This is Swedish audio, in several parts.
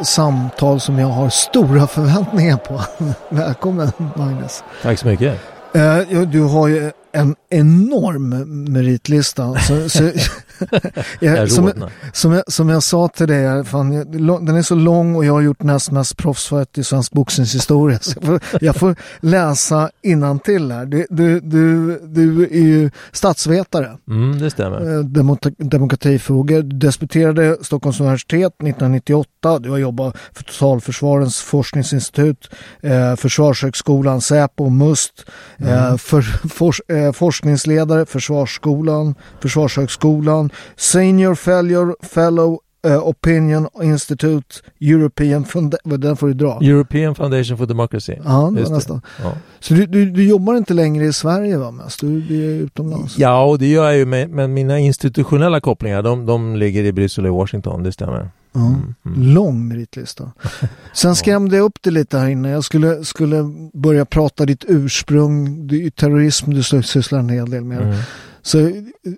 ett samtal som jag har stora förväntningar på. Välkommen Magnus. Tack så mycket. Eh, du har ju en enorm meritlista. Så, så, jag, som, som, jag, som jag sa till dig, fan, den är så lång och jag har gjort näst mest proffsfight i svensk boxningshistoria. Så jag, får, jag får läsa till här. Du, du, du, du är ju statsvetare. Mm, det stämmer. Eh, Demok demokratifrågor. Du disputerade Stockholms universitet 1998. Du har jobbat för Totalförsvarens forskningsinstitut, eh, Försvarshögskolan, Säpo, MUST, eh, mm. för, for, eh, forskningsledare, Försvarsskolan, Försvarshögskolan, Senior Fellow, fellow uh, Opinion Institute, European Foundation, den får du dra. European Foundation for Democracy. Ja, det var nästan. Ja. Så du, du, du, jobbar inte längre i Sverige va, mest? Du, du är utomlands? Ja, och det gör jag ju, med, men mina institutionella kopplingar, de, de ligger i Bryssel och Washington, det stämmer. Mm, mm. Lång meritlista. Sen skrämde jag upp det lite här inne. Jag skulle, skulle börja prata ditt ursprung. Det är terrorism du sysslar en hel del med. Så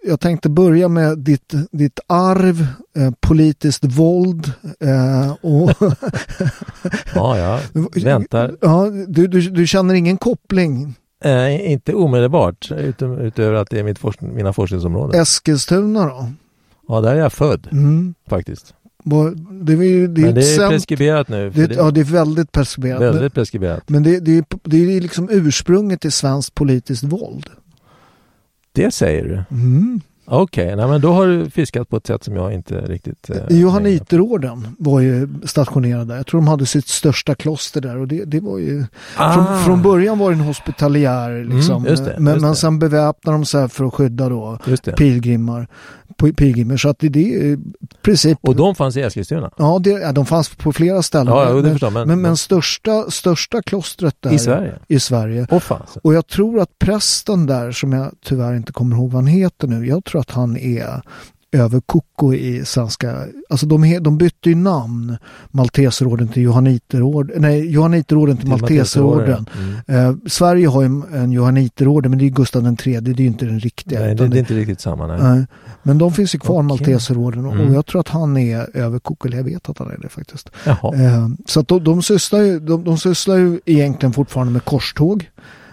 jag tänkte börja med ditt, ditt arv, eh, politiskt våld eh, och... ja, ja, väntar. Ja, du, du, du känner ingen koppling? Eh, inte omedelbart, utöver att det är mitt forskning, mina forskningsområden. Eskilstuna då? Ja, där är jag född mm. faktiskt. Det är, det är, men det är preskriberat nu. Det, det, ja, det är väldigt preskriberat. Väldigt preskriberat. Men det, det, är, det är liksom ursprunget till svenskt politiskt våld. Det säger du? Mm. Okej, okay, men då har du fiskat på ett sätt som jag inte riktigt... Eh, Johanniterorden var ju stationerad där. Jag tror de hade sitt största kloster där och det, det var ju... Ah. Från, från, början var det en hospitaliär mm, liksom. Mm, det, men, men sen beväpnade de sig för att skydda då pilgrimmar pilgrimer. Så att det, det är princip... Och de fanns i Eskilstuna? Ja, det, ja, de fanns på flera ställen. Ja, men, förstår, men, men, men största, största klostret där i Sverige. I Sverige. Fanns. Och jag tror att prästen där, som jag tyvärr inte kommer ihåg vad han heter nu, jag tror att han är över Koko i svenska, alltså de, de bytte ju namn, Malteserorden till Johanniterorden, nej Johanniterorden till, till Malteserorden. Mm. Eh, Sverige har ju en Johanniterorden men det är Gustav III, det är ju inte den riktiga. Nej, det, det är inte riktigt samma. Nej. Eh, men de finns ju kvar, okay. Malteserorden, och, mm. jag tror att han är över Koko, eller jag vet att han är det faktiskt. Eh, så att de, de, sysslar ju, de, de sysslar ju egentligen fortfarande med korståg.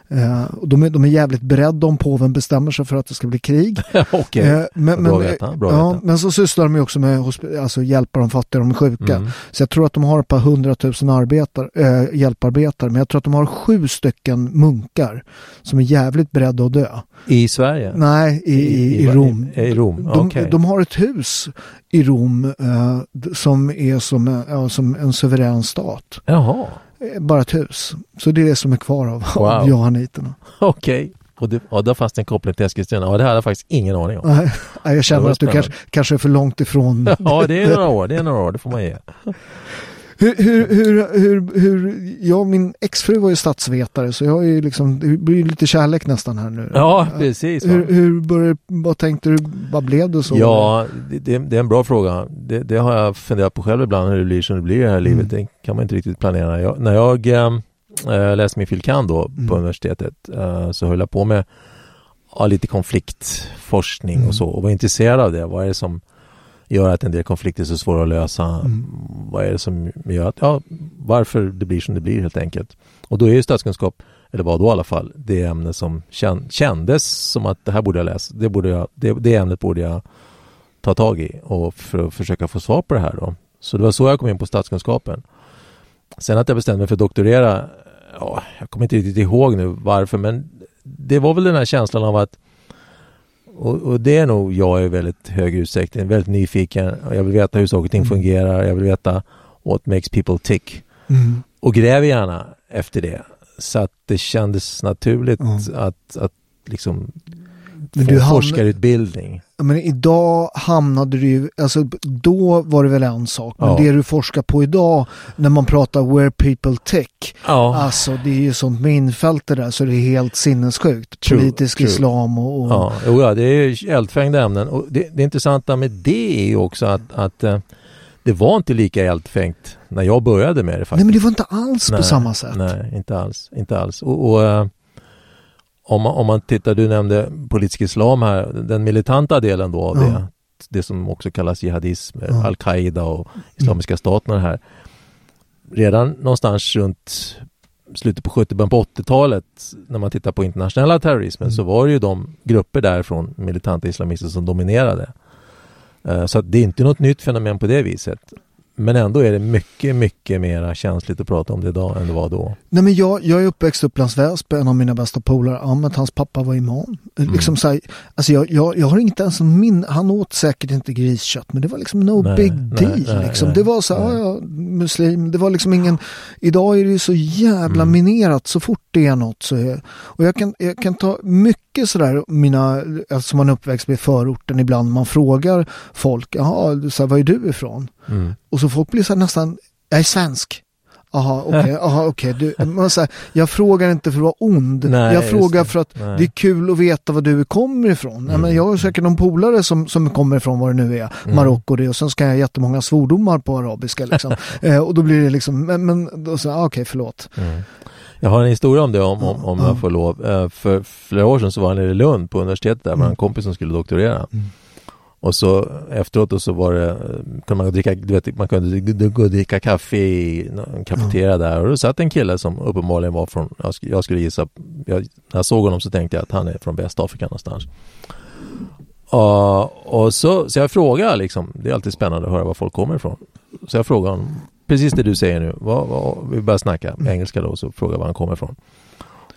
Eh, de, är, de är jävligt beredda om påven bestämmer sig för att det ska bli krig. Okej, eh, men, bra veta. Bra ja, veta. men så sysslar de också med alltså, hjälpa de fattiga och de sjuka. Mm. Så jag tror att de har ett par hundratusen arbetar, äh, hjälparbetare, men jag tror att de har sju stycken munkar som är jävligt beredda att dö. I Sverige? Nej, i, i, i Rom. I, i Rom. De, okay. de, har ett hus i Rom äh, som är som, äh, som en suverän stat. Jaha. Eh, bara ett hus. Så det är det som är kvar av, wow. av johanniterna. Okej. Okay. Och, det, där fanns det en koppling till Eskilstuna. Ja, det hade jag faktiskt ingen aning om. Nej, jag känner att du kanske, kanske är för långt ifrån. ja, det är några år. Det är några år. Det får man ge. Hur, hur, hur, hur, hur, jag min exfru var ju statsvetare så jag har ju liksom, det blir lite kärlek nästan här nu. Ja, precis. Hur, hur började, vad tänkte du, vad blev det så? Ja, det, det är en bra fråga. Det, det, har jag funderat på själv ibland hur det blir som det blir i det här livet. Mm. Det kan man inte riktigt planera. Jag, när jag äh, läste min filkan då mm. på universitetet äh, så höll jag på med ja, lite konfliktforskning mm. och så och var intresserad av det. Vad är det som gör att en del konflikter är så svåra att lösa. Mm. Vad är det som gör att, ja, varför det blir som det blir helt enkelt. Och då är ju statskunskap, eller var då i alla fall, det ämne som kändes som att det här borde jag läsa. Det, borde jag, det, det ämnet borde jag ta tag i och för att försöka få svar på det här då. Så det var så jag kom in på statskunskapen. Sen att jag bestämde mig för att doktorera, ja, jag kommer inte riktigt ihåg nu varför, men det var väl den här känslan av att och, och, det är nog jag i väldigt hög utsträckning, väldigt nyfiken. Jag vill veta hur saker och ting mm. fungerar. Jag vill veta what makes people tick. Mm. Och gräver gärna efter det. Så att det kändes naturligt mm. att, att liksom få du forskarutbildning. Men idag hamnade du ju, alltså då var det väl en sak, men ja. det du forskar på idag när man pratar where people tech, ja. alltså det är ju sånt minfält det där så det är helt sinnessjukt. True, Politisk true. islam och... och... Ja, jo, ja, det är eldfängda ämnen och det, det intressanta med det är ju också att, att eh, det var inte lika eldfängt när jag började med det faktiskt. Nej men det var inte alls nej, på samma sätt. Nej, inte alls. Inte alls. Och, och eh, om man, om man tittar, du nämnde politisk islam här, den militanta delen då av ja. det. det som också kallas jihadism, Ja. al-Qaida och Islamiska staten och det här. Redan någonstans runt slutet på 70 början på 80-talet när man tittar på internationella terrorismen Mm. så var det ju de grupper därifrån militanta islamister som dominerade. Eh, Så det är inte något nytt fenomen på det viset. Men ändå är det mycket, mycket mera känsligt att prata om det idag än det var då. Nej men jag, jag är uppväxt i Upplands Väsby, en av mina bästa polare, Ahmed, hans pappa var imam. Mm. Liksom så här, alltså jag, jag, jag har inte ens en min, han åt säkert inte griskött men det var liksom no Nej, big deal. nej, liksom. nej, det var så här, ja, muslim, det var liksom ingen, idag är det ju så jävla Mm. minerat så fort det är något så är, och jag kan, jag kan ta mycket sådär, mina, alltså man är uppväxt med förorten ibland, man frågar folk, jaha, så här, var är du ifrån? Mm. Och så folk blir så här nästan, jag är svensk. Jaha, okej, aha, okej. Du, man säger, jag frågar inte för att vara ond. Nej, jag frågar för att Nej. det är kul att veta var du kommer ifrån. Mm. men jag har säkert någon polare som, som kommer ifrån vad det nu är, Mm. Marocko det och sen ska jag jättemånga svordomar på arabiska liksom. eh, och då blir det liksom, men, men då säger jag, ah, okej förlåt. Mm. Jag har en historia om det om, om, om Ja. jag får lov. Eh, För flera år sedan så var han nere i Lund på universitetet där med Mm. en kompis som skulle doktorera. Mm. Och så efteråt så var det, eh, kunde man dricka, du vet, man kunde dricka kaffe i en kafeteria där och då satt en kille som uppenbarligen var från, jag sk- jag skulle gissa, jag, när jag såg honom så tänkte jag att han är från Västafrika någonstans. Och, och så, så jag frågade liksom, det är alltid spännande att höra var folk kommer ifrån. Så jag frågade honom, precis det du säger nu, vad, vad, vi började snacka engelska då, så frågade var han kommer ifrån.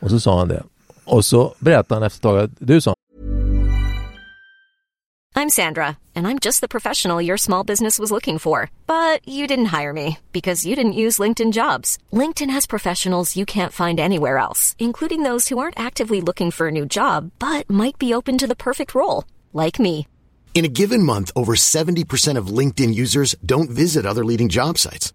Och så sa han det. Och så berättade han efter ett tag att du sa I'm Sandra, and I'm just the professional your small business was looking for. But you didn't hire me because you didn't use LinkedIn jobs. LinkedIn has professionals you can't find anywhere else, including those who aren't actively looking for a new job but might be open to the perfect role, like me. In a given month, over 70% of LinkedIn users don't visit other leading job sites.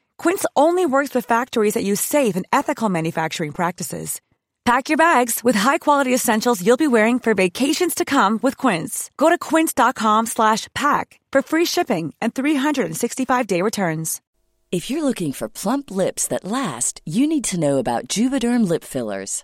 Quince only works with factories that use safe and ethical manufacturing practices. Pack your bags with high-quality essentials you'll be wearing for vacations to come with Quince. Go to quince.com slash pack for free shipping and 365-day returns. If you're looking for plump lips that last, you need to know about Juvederm lip fillers.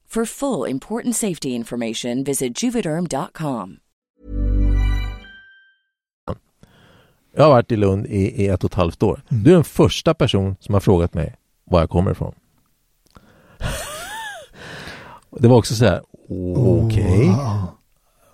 For full important safety information, visit juvederm.com. Jag har varit i Lund i, i ett och ett halvt år. Du är den första person som har frågat mig var jag kommer ifrån. det var också så här, okej. Wow.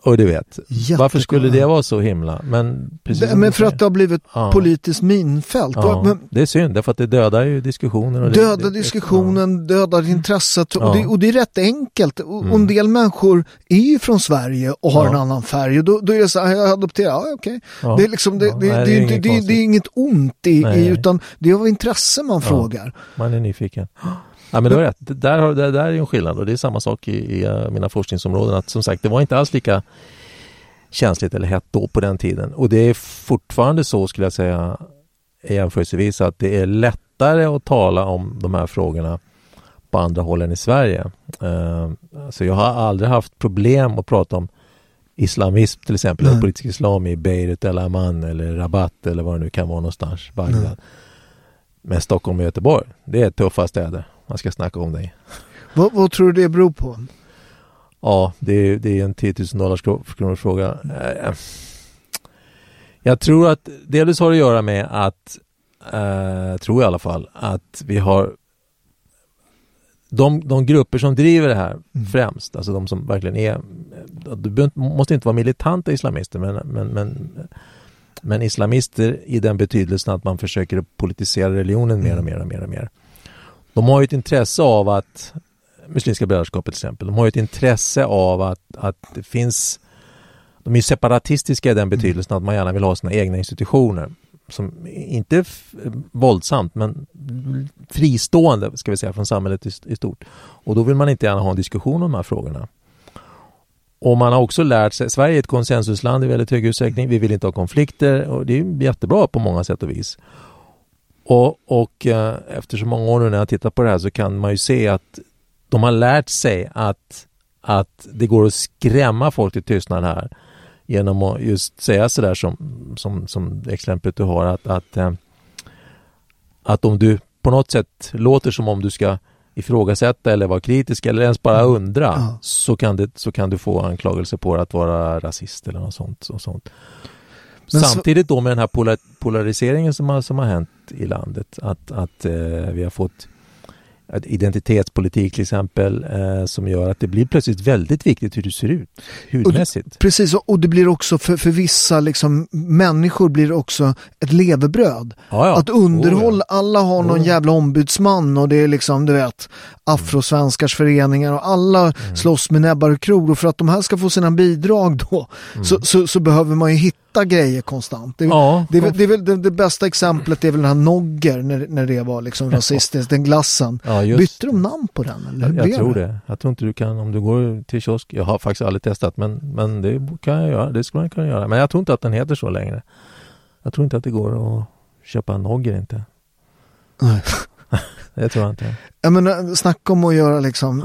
Och du vet, Jättekul. varför skulle det vara så himla? Men, precis Det, men för att det har blivit Ja. politiskt minfält. Ja, Men, det är synd, därför att det dödar ju diskussionen. Och det, Döda det, diskussionen, dödar intresset och, Ja. det, och det är rätt enkelt. Och, Mm. och en del människor är ju från Sverige och har Ja. en annan färg och då, då är det så här, jag adopterar, ja okej. Ja. Det är liksom, det, Ja, det, nej, det, det är inget det, det ont i, i utan det är av intresse man frågar. Man är nyfiken. Ja men du har rätt, det där, har, det där är en skillnad och det är samma sak i, i eh, mina forskningsområden. Att som sagt, det var inte alls lika känsligt eller hett då på den tiden. Och det är fortfarande så skulle jag säga jämförelsevis att det är lättare att tala om de här frågorna på andra håll än i Sverige. Eh, Så jag har aldrig haft problem att prata om islamism till exempel, eller politisk islam i Beirut eller Amman eller Rabat eller vad det nu kan vara någonstans, Bagdad. Men Stockholm och Göteborg, det är tuffa städer. Man ska snacka om dig. Vad, vad tror du det beror på? Ja, det är, det är en 10 000 dollars fråga. Eh, jag tror att delvis har det att göra med att, eh, tror jag i alla fall, att vi har de, de grupper som driver det här mm. främst, alltså de som verkligen är, du måste inte vara militanta islamister, men, men, men, men islamister i den betydelsen att man försöker politisera religionen mer och mer och mer och mer. De har ju ett intresse av att, Muslimska brödraskapet till exempel, de har ju ett intresse av att, att det finns de är separatistiska i den betydelsen att man gärna vill ha sina egna institutioner. Som inte våldsamt men fristående ska vi säga från samhället i, i stort. Och då vill man inte gärna ha en diskussion om de här frågorna. Och man har också lärt sig, Sverige är ett konsensusland i väldigt hög utsträckning. Vi vill inte ha konflikter och det är jättebra på många sätt och vis. Och, och eh, efter så många år nu när jag tittar på det här så kan man ju se att de har lärt sig att, att det går att skrämma folk till tystnad här genom att just säga sådär som, som, som exemplet du har att, att, eh, att om du på något sätt låter som om du ska ifrågasätta eller vara kritisk eller ens bara mm. undra ja. så, kan det, så kan du få anklagelse på att vara rasist eller något sånt. Och sånt. Samtidigt då med den här polariseringen som har, som har hänt i landet att, att eh, vi har fått identitetspolitik till exempel eh, som gör att det blir plötsligt väldigt viktigt hur du ser ut hudmässigt. Och, precis, och det blir också för, för vissa liksom, människor blir det också ett levebröd. Ja, ja. Att underhålla, oh, ja. alla har någon oh. jävla ombudsman och det är liksom, du vet, afrosvenskars föreningar och alla mm. slåss med näbbar och kror och för att de här ska få sina bidrag då mm. så, så, så behöver man ju hitta hitta grejer konstant. Det, ja, det, det, det det, det, bästa exemplet är väl den här Nogger när, när det var liksom rasistiskt, den glassen. Ja, Bytte de namn på den? Eller jag, jag tror det? Jag tror inte du kan, om du går till kiosk, jag har faktiskt aldrig testat men, men det kan jag göra, det skulle man kunna göra. Men jag tror inte att den heter så längre. Jag tror inte att det går att köpa Nogger inte. Nej. det tror jag inte. Jag menar, snacka om att göra liksom...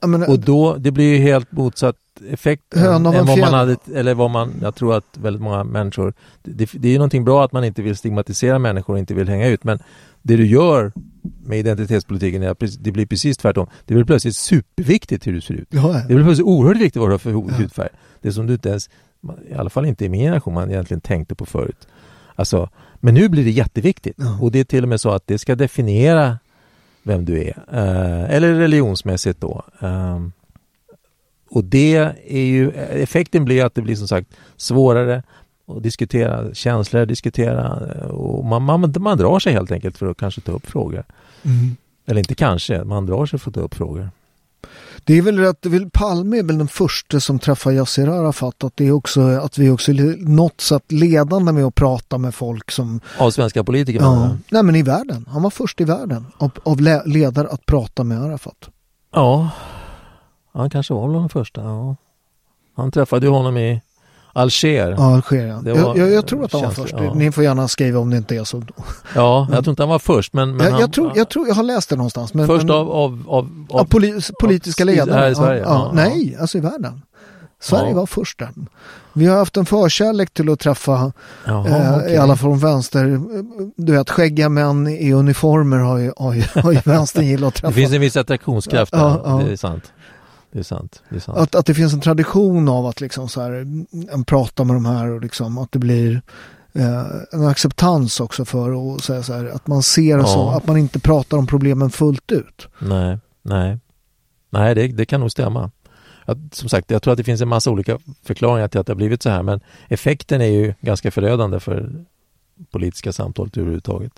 Ja. Menar, och då, det blir ju helt motsatt effekt än, än vad man hade, eller vad man, jag tror att väldigt många människor, det, det är ju någonting bra att man inte vill stigmatisera människor och inte vill hänga ut, men det du gör med identitetspolitiken är det blir precis tvärtom. Det blir plötsligt superviktigt hur du ser ut. Ja. Det blir plötsligt oerhört viktigt vad du har för hudfärg. Det som du inte ens, i alla fall inte i min generation, man egentligen tänkte på förut. Alltså, men nu blir det jätteviktigt ja. och det är till och med så att det ska definiera vem du är. Eh, eller religionsmässigt då. Eh, och det är ju, effekten blir att det blir som sagt svårare att diskutera känslor, diskutera och man, man, man drar sig helt enkelt för att kanske ta upp frågor. Mm. Eller inte kanske, man drar sig för att ta upp frågor. Det är väl rätt, Palme är väl den första som träffar Yassir Arafat att det är också att vi också är något sätt ledande med att prata med folk som Av svenska politiker? Ja, nej men i världen. Han var först i världen av, av ledare att prata med Arafat. Ja, han kanske var den första. Ja. Han träffade ju honom i Alger. Ja, Alger ja. Jag, jag, jag, tror att han var först. Ja. Ni får gärna skriva om det inte är så. Ja, jag tror inte han var först. Men, men jag, han, jag, tror, jag tror jag har läst det någonstans. Men, först men, av, av, av, av politiska ledare? Här i Sverige? Ja, nej, alltså i världen. Sverige var först där. Vi har haft en förkärlek till att träffa, Jaha, eh, okay. i alla fall från vänster, du vet skäggiga män i uniformer har ju, har ju, har ju vänstern gillat att träffa. Det finns en viss attraktionskraft där, det är sant. Det är sant. Det är sant. Att, att det finns en tradition av att liksom så här, prata med de här och liksom att det blir eh, en acceptans också för att säga så här, att man ser ja. så, att man inte pratar om problemen fullt ut. Nej, nej. Nej, det, det kan nog stämma. Att, som sagt, jag tror att det finns en massa olika förklaringar till att det har blivit så här, men effekten är ju ganska förödande för politiska samtalet överhuvudtaget.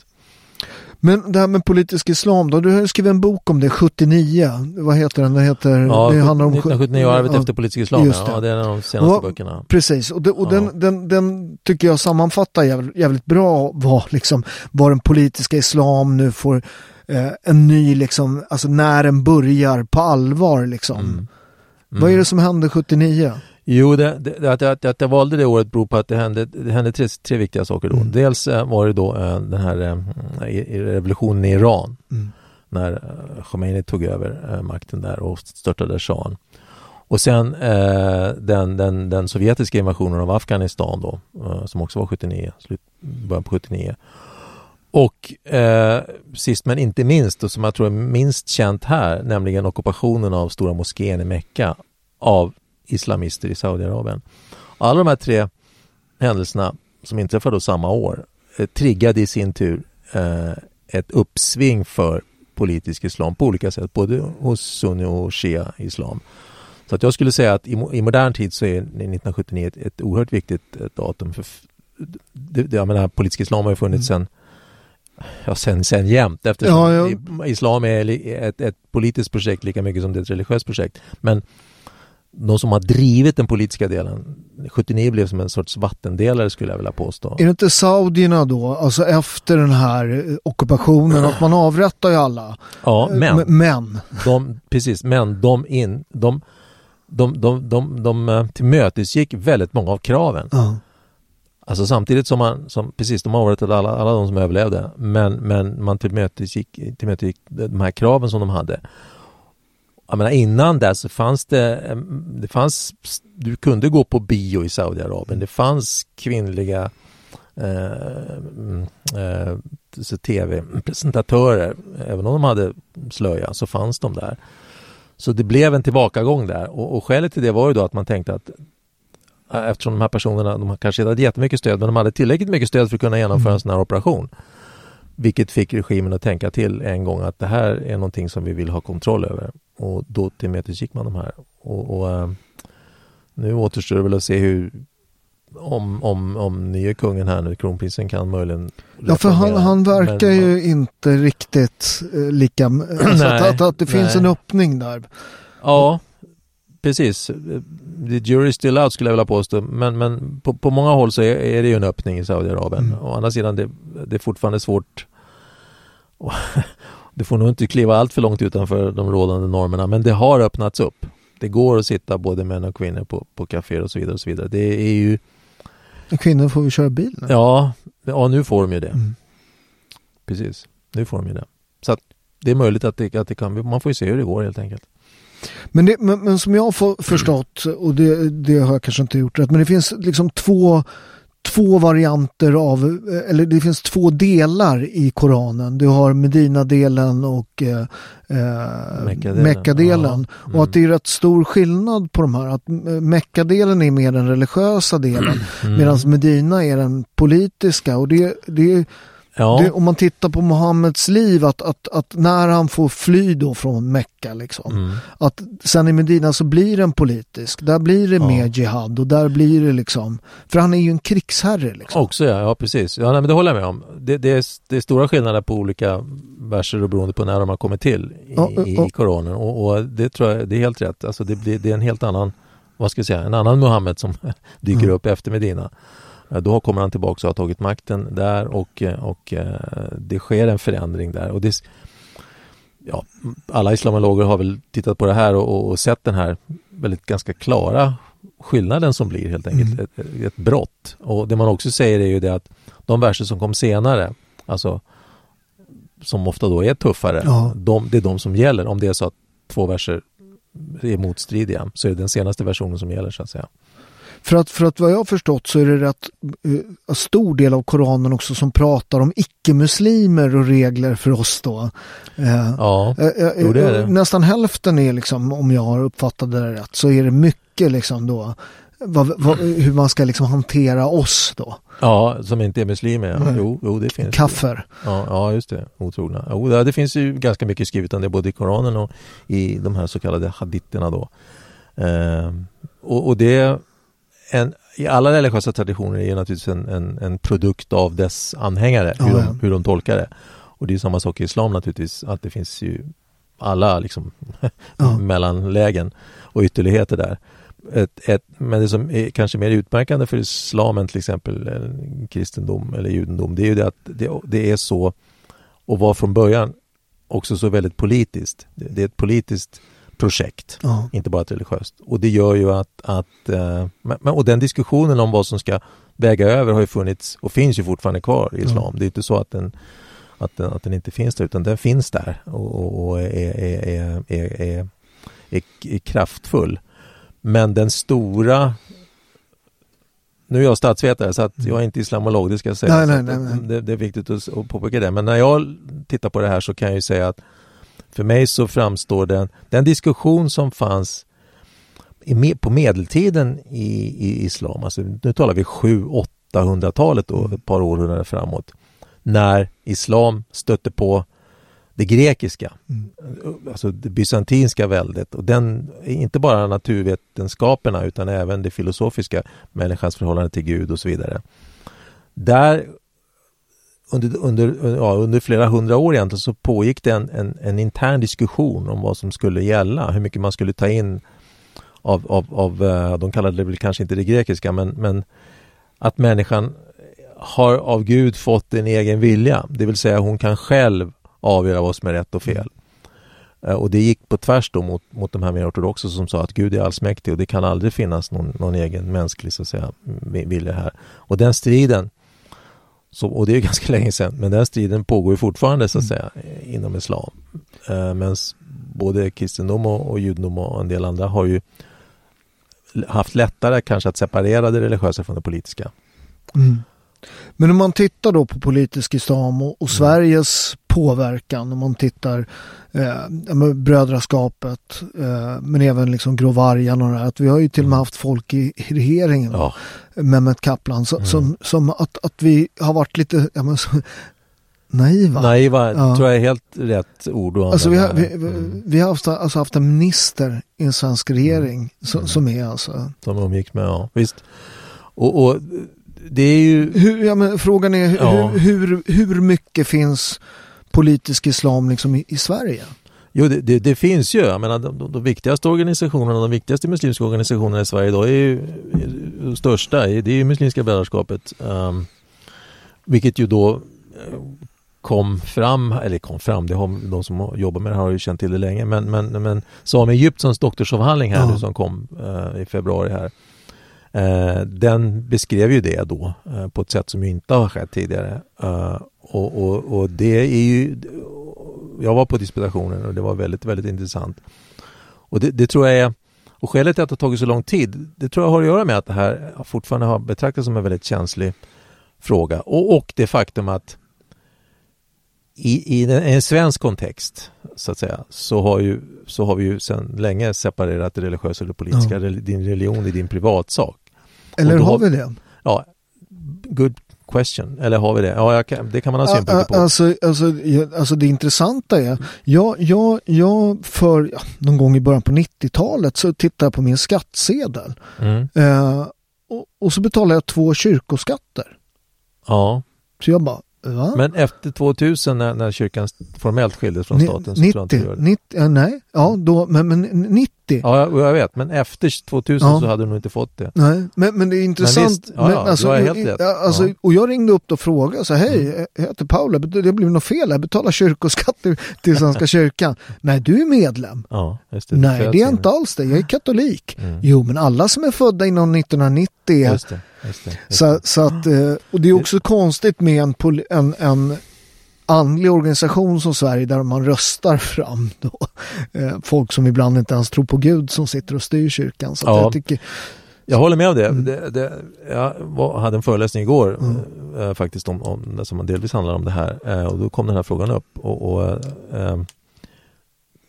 Men det här med politisk islam då, du har skrivit en bok om det 79. Vad heter den? Det heter... Ja, det handlar om 1979 arvet ja, efter politisk islam. Det. Ja, det är en av de senaste och, böckerna. Precis, och, det, och ja. den, den, den, tycker jag sammanfattar jävligt, jävligt bra vad, liksom, vad den politiska islam nu får eh, en ny, liksom, alltså när den börjar på allvar liksom. Mm. Mm. Vad är det mm. som hände 79? Jo, det, det, att, att, att jag valde det året beror på att det hände, det hände tre, tre viktiga saker då. Mm. Dels äh, var det då äh, den här äh, revolutionen i Iran. Mm. När Khomeini tog över makten där och störtade shahen. Och sen den, den, den sovjetiska invasionen av Afghanistan då, som också var 79, slut, början på 79. Och eh, sist men inte minst, och som jag tror är minst känt här, nämligen ockupationen av Stora moskén i Mecka av islamister i Saudiarabien. Alla de här tre händelserna som inträffade då samma år eh, triggade i sin tur eh, ett uppsving för politisk islam på olika sätt, både hos sunni och shia islam. Så att jag skulle säga att i, i modern tid så är 1979 ett, ett oerhört viktigt ett datum. För, det, det, jag menar, politisk islam har ju funnits mm. sen ja, sen, sen jämt eftersom ja, ja. islam är ett, ett politiskt projekt lika mycket som det är ett religiöst projekt. Men de som har drivit den politiska delen 79 blev som en sorts vattendelare skulle jag vilja påstå. Är det inte saudierna då, alltså efter den här eh, ockupationen, att man avrättar ju alla? Ja, eh, men. men. De, precis, men de, in, de, de, de, de, de eh, tillmötesgick väldigt många av kraven. Ja. Alltså samtidigt som man, som, precis, de avrättade alla, alla de som överlevde, men, men man tillmötesgick, tillmötesgick de här kraven som de hade jag menar innan det så fanns det, det fanns, du kunde gå på bio i Saudiarabien. Det fanns kvinnliga eh, mm, eh, tv-presentatörer. Även om de hade slöja så fanns de där. Så det blev en tillbakagång där och, och skälet till det var ju då att man tänkte att eh, eftersom de här personerna, de kanske inte hade jättemycket stöd men de hade tillräckligt mycket stöd för att kunna genomföra en sån här operation. Vilket fick regimen att tänka till en gång att det här är någonting som vi vill ha kontroll över. Och då tillmötesgick man de här. Och, och äh, nu återstår det väl att se hur om, om, om nye kungen här nu, kronprinsen kan möjligen Ja för han, han verkar men, ju inte riktigt eh, lika, alltså att, att, att, det finns nej. en öppning där. Ja, precis. The jury is still out skulle jag vilja påstå. Men, men på, på många håll så är, är det ju en öppning i Saudiarabien. Mm. Å andra sidan, det, det är fortfarande svårt det får nog inte kliva allt för långt utanför de rådande normerna, men det har öppnats upp. Det går att sitta både män och kvinnor på, på kaféer och så vidare. Och så vidare. Det är ju... Kvinnor får vi köra bil nu? Ja, ja nu får de ju det. Mm. Precis, nu får de ju det. Så att det är möjligt att det, att det kan, man får ju se hur det går helt enkelt. Men, det, men, men, som jag har förstått, och det, det, har jag kanske inte gjort rätt, men det finns liksom två två varianter av, eller det finns två delar i Koranen. Du har Medina-delen och eh, Mecka-delen. Ja. Mm. Och att det är rätt stor skillnad på de här. Att Mecka-delen är mer den religiösa delen mm. medan Medina är den politiska. Och det, det Ja. Det, om man tittar på Mohammeds liv, att, att, att, när han får fly då från Mecka, liksom, mm. att sen i Medina så blir den politisk. Där blir det ja. mer jihad och där blir det liksom, för han är ju en krigsherre. Liksom. Också ja, ja precis. Ja, nej, men det håller jag med om. Det, det, är, det är stora skillnader på olika verser och beroende på när de har kommit till i, ja, i, Koranen. Och, och, det tror jag, det är helt rätt. Alltså det, det, det är en helt annan, vad ska jag säga, en annan Muhammed som dyker mm. upp efter Medina. Då kommer han tillbaka och har tagit makten där och, och eh, det sker en förändring där. Och det, ja, alla islamologer har väl tittat på det här och, och sett den här väldigt ganska klara skillnaden som blir helt enkelt mm. ett, ett brott. Och det man också säger är ju det att de verser som kom senare, alltså som ofta då är tuffare, ja. de, det är de som gäller. Om det är så att två verser är motstridiga så är det den senaste versionen som gäller så att säga. För att, för att vad jag har förstått så är det rätt uh, stor del av Koranen också som pratar om icke-muslimer och regler för oss då. Uh, ja, uh, jo, det är det. Nästan hälften är liksom, om jag har uppfattat det rätt, så är det mycket liksom då vad, vad, hur man ska liksom hantera oss då. Ja, som inte är muslimer. Ja. Jo, jo, det finns. Kaffer. Ja, ja, just det. Otrogna. Jo, det finns ju ganska mycket skrivet om det både i Koranen och i de här så kallade haditterna då. Eh, och, och det en, i alla religiösa traditioner är naturligtvis en, en, en produkt av dess anhängare, hur, de, hur de tolkar det. Och det är samma sak i islam naturligtvis, att det finns ju alla liksom mellanlägen och ytterligheter där. Ett, ett, men det som är kanske mer utmärkande för islamen till exempel, kristendom eller judendom, det är ju det att det, det är så och var från början också så väldigt politiskt. Det, det är ett politiskt projekt, ja. inte bara ett religiöst. Och det gör ju att, att eh, och den diskussionen om vad som ska väga över har ju funnits och finns ju fortfarande kvar i islam. Ja. Det är inte så att den, att den, att den inte finns där, utan den finns där och, och, och är, är, är, är, är, är kraftfull. Men den stora nu är jag statsvetare så att jag är inte islamolog, det ska jag säga. Nej, nej, nej, nej. Det, det, är viktigt att, att påpeka det. Men när jag tittar på det här så kan jag ju säga att för mig så framstår den, den diskussion som fanns i, på medeltiden i, i islam, alltså nu talar vi 700-800-talet då, ett par århundraden framåt, när islam stötte på det grekiska, mm. alltså det bysantinska väldet och den, inte bara naturvetenskaperna utan även det filosofiska, människans förhållande till Gud och så vidare. Där under, under, ja, under flera hundra år egentligen så pågick det en, en, en, intern diskussion om vad som skulle gälla, hur mycket man skulle ta in av, av, av eh, de kallade det väl kanske inte det grekiska, men, men att människan har av Gud fått en egen vilja, det vill säga hon kan själv avgöra vad som är rätt och fel. Eh, och det gick på tvärs då mot, mot de här mer ortodoxa som sa att Gud är allsmäktig och det kan aldrig finnas någon, någon egen mänsklig så att säga, vilja här. Och den striden, så, och det är ganska länge sedan, men den striden pågår ju fortfarande så att säga inom islam. Eh, Medan både kristendom och, och judendom och en del andra har ju haft lättare kanske att separera det religiösa från det politiska. Mm. Men om man tittar då på politisk islam och, och mm. Sveriges påverkan, om man tittar eh, brödraskapet, eh, men även liksom Gråvargen och det här, att vi har ju till och med mm. haft folk i, i regeringen, ja. Mehmet Kaplan, så, mm. som, som att, att vi har varit lite ja, men, så, naiva. Naiva ja. tror jag är helt rätt ord. Alltså vi, har, vi, mm. vi har haft, alltså haft en minister i en svensk regering mm. som, som är alltså... Som umgicks med, ja visst. och, och det är ju... Hur, ja, men frågan är ja. hur, hur, hur mycket finns politisk islam liksom i, i Sverige? Jo, det, det, det, finns ju. Jag menar, de, de, de, viktigaste organisationerna, de viktigaste muslimska organisationerna i Sverige idag är ju de största. Det är ju Muslimska brödraskapet. Um, vilket ju då eh, kom fram, eller kom fram, det har de som jobbar med det har ju känt till det länge, men, men, men Sami Egyptons doktorsavhandling här ja. nu som kom uh, i februari här den beskrev ju det då eh, på ett sätt som inte har skett tidigare. Eh, och, och, och, det är ju... Jag var på disputationen och det var väldigt, väldigt intressant. Och det, det, tror jag är... Och skälet till att det har tagit så lång tid, det tror jag har att göra med att det här fortfarande har betraktats som en väldigt känslig fråga. Och, och det faktum att i, i en svensk kontext så att säga så har, ju, så har vi ju sedan länge separerat det religiösa och det politiska. Ja. Din religion är din privatsak. Eller har vi det? Ja, good question. Eller har vi det? Ja, kan, det kan man ha synpunkter på. Alltså, alltså, alltså det intressanta är, jag, jag, jag för ja, någon gång i början på 90-talet så tittade jag på min skattsedel. Mm. Eh, och, och, så betalade jag två kyrkoskatter. Ja. Så jag bara, Va? Men efter 2000 när, när kyrkan formellt skildes från staten så 90, tror jag inte 90, nej, ja då, men, men 90. Ja, jag vet, men efter 2000 ja. så hade du nog inte fått det. Nej, men, men det är intressant. Men visst, ja, ja, alltså, du har helt rätt. Alltså, ja. Och jag ringde upp och frågade, så hej, mm. jag heter Paula, det blev något fel, jag betalar kyrkoskatt till Svenska kyrkan. nej, du är medlem. Ja, just det. Nej, det är inte alls det, jag är katolik. Mm. Jo, men alla som är födda inom 1990 är så, så att, eh, och det är också konstigt med en, en, en andlig organisation som Sverige där man röstar fram då, eh, folk som ibland inte ens tror på Gud som sitter och styr kyrkan. Så ja. jag, tycker, jag håller med om det. Mm. det, det jag var, hade en föreläsning igår mm. äh, faktiskt om, om det som delvis handlar om det här äh, och då kom den här frågan upp. Och, och äh,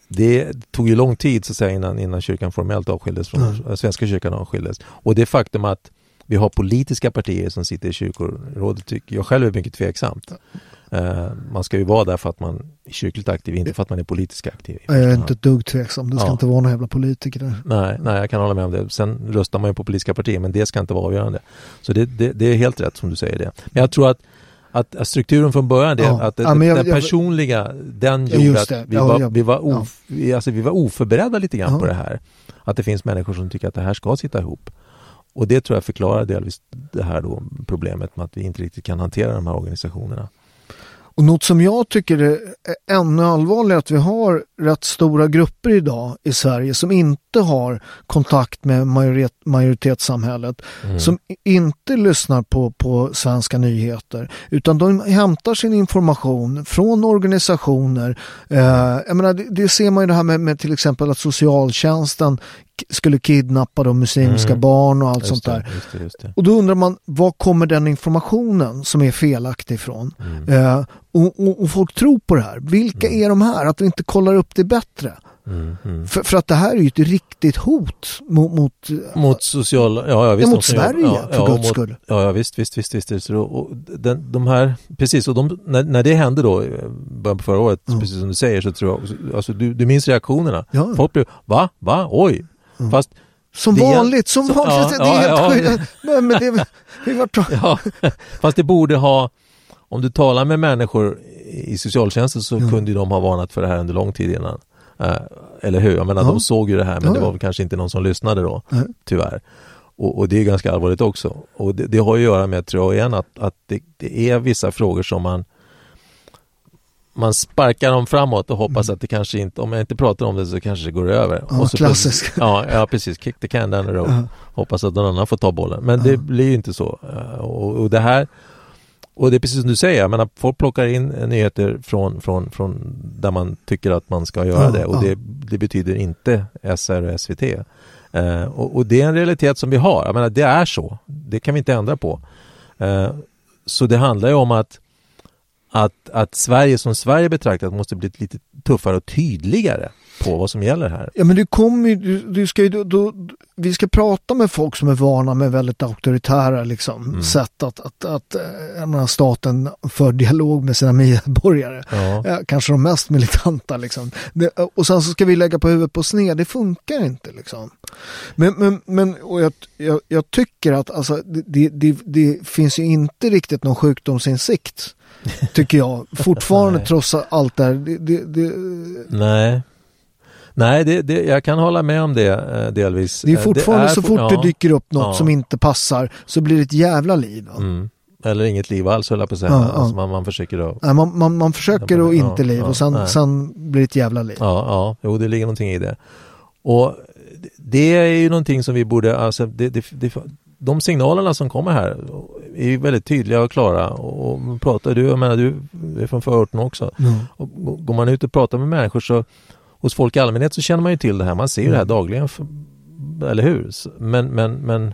det tog ju lång tid så att säga, innan, innan kyrkan formellt avskildes från mm. Svenska kyrkan avskildes. Och det faktum att vi har politiska partier som sitter i kyrkorådet tycker jag själv är mycket tveksamt. Uh, man ska ju vara där för att man är kyrkligt aktiv, inte för att man är politiskt aktiv. Jag är inte ett dugg tveksam, det ska ja. inte vara några jävla politiker där. Nej, nej, jag kan hålla med om det. Sen röstar man ju på politiska partier, men det ska inte vara avgörande. Så det, det, det är helt rätt som du säger det. Men jag tror att att, strukturen från början, det, ja. att det, ja, jag, den personliga, den gjorde att vi, var, vi, var of, vi, alltså, vi var oförberedda lite grann på det här. Att det finns människor som tycker att det här ska sitta ihop. Och det tror jag förklarar delvis det här då problemet med att vi inte riktigt kan hantera de här organisationerna. Och något som jag tycker är ännu allvarligare att vi har rätt stora grupper idag i Sverige som inte har kontakt med majoritet, majoritetssamhället. Mm. Som inte lyssnar på, på svenska nyheter utan de hämtar sin information från organisationer. Eh, jag menar, det, det, ser man ju det här med, med till exempel att socialtjänsten skulle kidnappa de muslimska mm. barn och allt just sånt där. Det, just det, just det. Och då undrar man, var kommer den informationen som är felaktig ifrån? Mm. Eh, och, och, och, folk tror på det här. Vilka mm. är de här? Att vi inte kollar upp det bättre. Mm, mm. För, för, att det här är ju ett riktigt hot mot... Mot, mot social... Ja, ja, visst, mot Sverige, ja, för ja, guds skull. Ja, ja, visst, visst, visst. visst, visst. Och den, de här, precis, och de, när, när det hände då, början på förra året, mm. precis som du säger, så tror jag, alltså du, du minns reaktionerna. Ja. Folk blev, va, va, oj, Mm. Fast som vanligt, som vanligt. Ja, det är ja, helt ja, men det, det var ja, Fast det borde ha, om du talar med människor i socialtjänsten så mm. kunde de ha varnat för det här under lång tid innan. Uh, eller hur? Jag menar, ja. de såg ju det här men det var väl kanske inte någon som lyssnade då, mm. tyvärr. Och, och, det är ganska allvarligt också. Och det, det, har att göra med, tror jag igen, att, att det, det är vissa frågor som man man sparkar dem framåt och hoppas mm. att det kanske inte, om jag inte pratar om det så kanske det går över. Ja, och så klassisk. Ja, ja, precis. Kick the can down the road. Uh. Hoppas att någon annan får ta bollen. Men uh. det blir ju inte så. Eh, och, och, det här och det är precis som du säger, jag menar, folk plockar in nyheter från, från, från där man tycker att man ska göra det och det, det, betyder inte SR och SVT. Uh, och, och, det är en realitet som vi har. Jag menar, det är så. Det kan vi inte ändra på. Uh, så det handlar ju om att att, att Sverige som Sverige betraktat måste bli lite tuffare och tydligare på vad som gäller här. Ja men du kommer ju, du, du ska ju, då, då, vi ska prata med folk som är vana med väldigt auktoritära liksom, mm. sätt att, att, att menar, staten för dialog med sina medborgare. Ja. kanske de mest militanta liksom. Det, och sen så ska vi lägga på huvudet på sned, det funkar inte liksom. Men, men, men och jag, jag, jag tycker att alltså, det, det, det finns ju inte riktigt någon sjukdomsinsikt Tycker jag. Fortfarande trots allt det här. Det, det, det... Nej. Nej, det, det, jag kan hålla med om det eh, delvis. Det är fortfarande det är så fort ja, det dyker upp något ja. som inte passar så blir det ett jävla liv. Mm. Eller inget liv alls höll jag på att säga. Ja, alltså man, man försöker att... Nej, man, man, man försöker att inte liv och sen, sen blir det ett jävla liv. Ja, ja, jo det ligger någonting i det. Och det är ju någonting som vi borde, alltså det, det, det, de signalerna som kommer här är väldigt tydliga och klara. Och pratar du, jag menar du är från förorten också. Mm. Och går man ut och pratar med människor så hos folk i allmänhet så känner man ju till det här. Man ser ju mm. det här dagligen. Eller hur? Men, men, men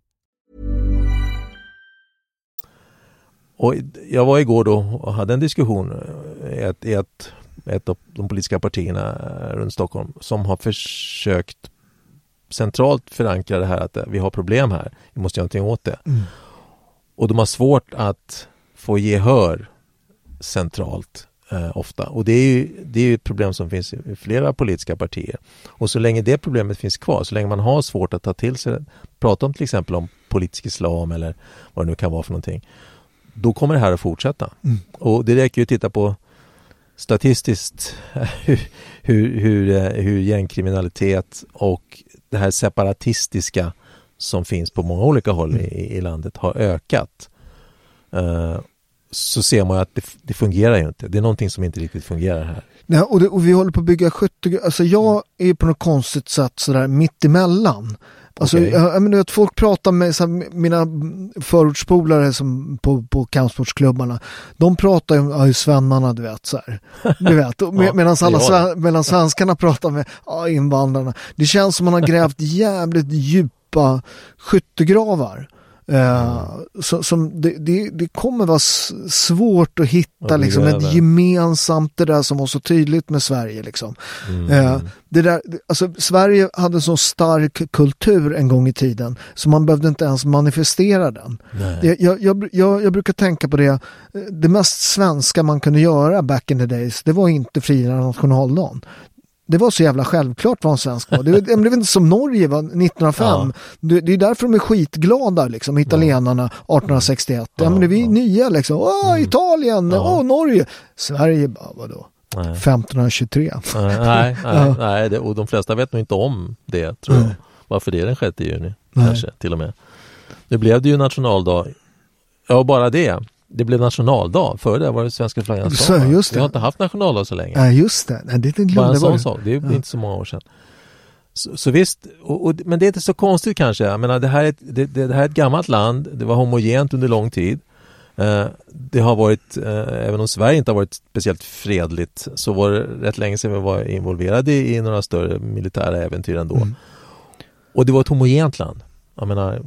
Och jag var igår då och hade en diskussion i ett, i ett, ett av de politiska partierna runt Stockholm som har försökt centralt förankra det här att vi har problem här. Vi måste göra någonting åt det. Mm. Och de har svårt att få gehör centralt eh, ofta. Och det är ju det är ett problem som finns i flera politiska partier. Och så länge det problemet finns kvar, så länge man har svårt att ta till sig prata om till exempel om politisk islam eller vad det nu kan vara för någonting. Då kommer det här att fortsätta. Mm. Och det räcker ju att titta på statistiskt hur, hur, hur, eh, hur gängkriminalitet och det här separatistiska som finns på många olika håll i, i landet har ökat. Uh, så ser man att det, det, fungerar ju inte. Det är någonting som inte riktigt fungerar här. Nej, och, det, och vi håller på att bygga 70, alltså jag är på något konstigt sätt sådär mittemellan. Alltså, Okej. jag, menar, att folk pratar med så här, mina förortspolare som på, på kampsportsklubbarna. De pratar ju om ja, svennarna, du vet. Så här. Du vet, med, Ja, medan, alla, sven- medan svenskarna pratar med ja, invandrarna. Det känns som man har grävt jävligt djupa skyttegravar. Eh, så, som det, det, det kommer vara svårt att hitta liksom, ett gemensamt, det där som var så tydligt med Sverige. Liksom. Mm. Eh, det där, alltså, Sverige hade så stark kultur en gång i tiden så man behövde inte ens manifestera den. Jag, jag, jag, jag brukar tänka på det, eh, det mest svenska man kunde göra back in the days, det var inte fira nationaldagen. Det var så jävla självklart vad en svensk var. Det, det blev inte som Norge var 1905. Ja. Det, det är därför de är skitglada, liksom, italienarna 1861. Ja, Ja, men det är vi ja. nya liksom. Åh, Italien, Ja. åh, Norge. Sverige, bara, vadå? Nej. 1523. Nej, nej, nej, nej det, och de flesta vet nog inte om det tror jag. Varför det är den 6 juni Nej. kanske till och med. Nu blev det ju nationaldag. Ja, bara det. Det blev nationaldag. Före det var det svenska flaggans dag. just det. Vi har inte haft nationaldag så länge. Ja, just det. Nej, det glömde Bara en sån sak. Det är Ja. inte så många år sedan. Så, så visst, och, och, men det är inte så konstigt kanske. Jag menar, det, här är ett, det, det här är ett gammalt land. Det var homogent under lång tid. Eh, det har varit, eh, även om Sverige inte har varit speciellt fredligt, så var det rätt länge sedan vi var involverade i, i några större militära äventyr ändå. Mm. Och det var ett homogent land. Jag menar,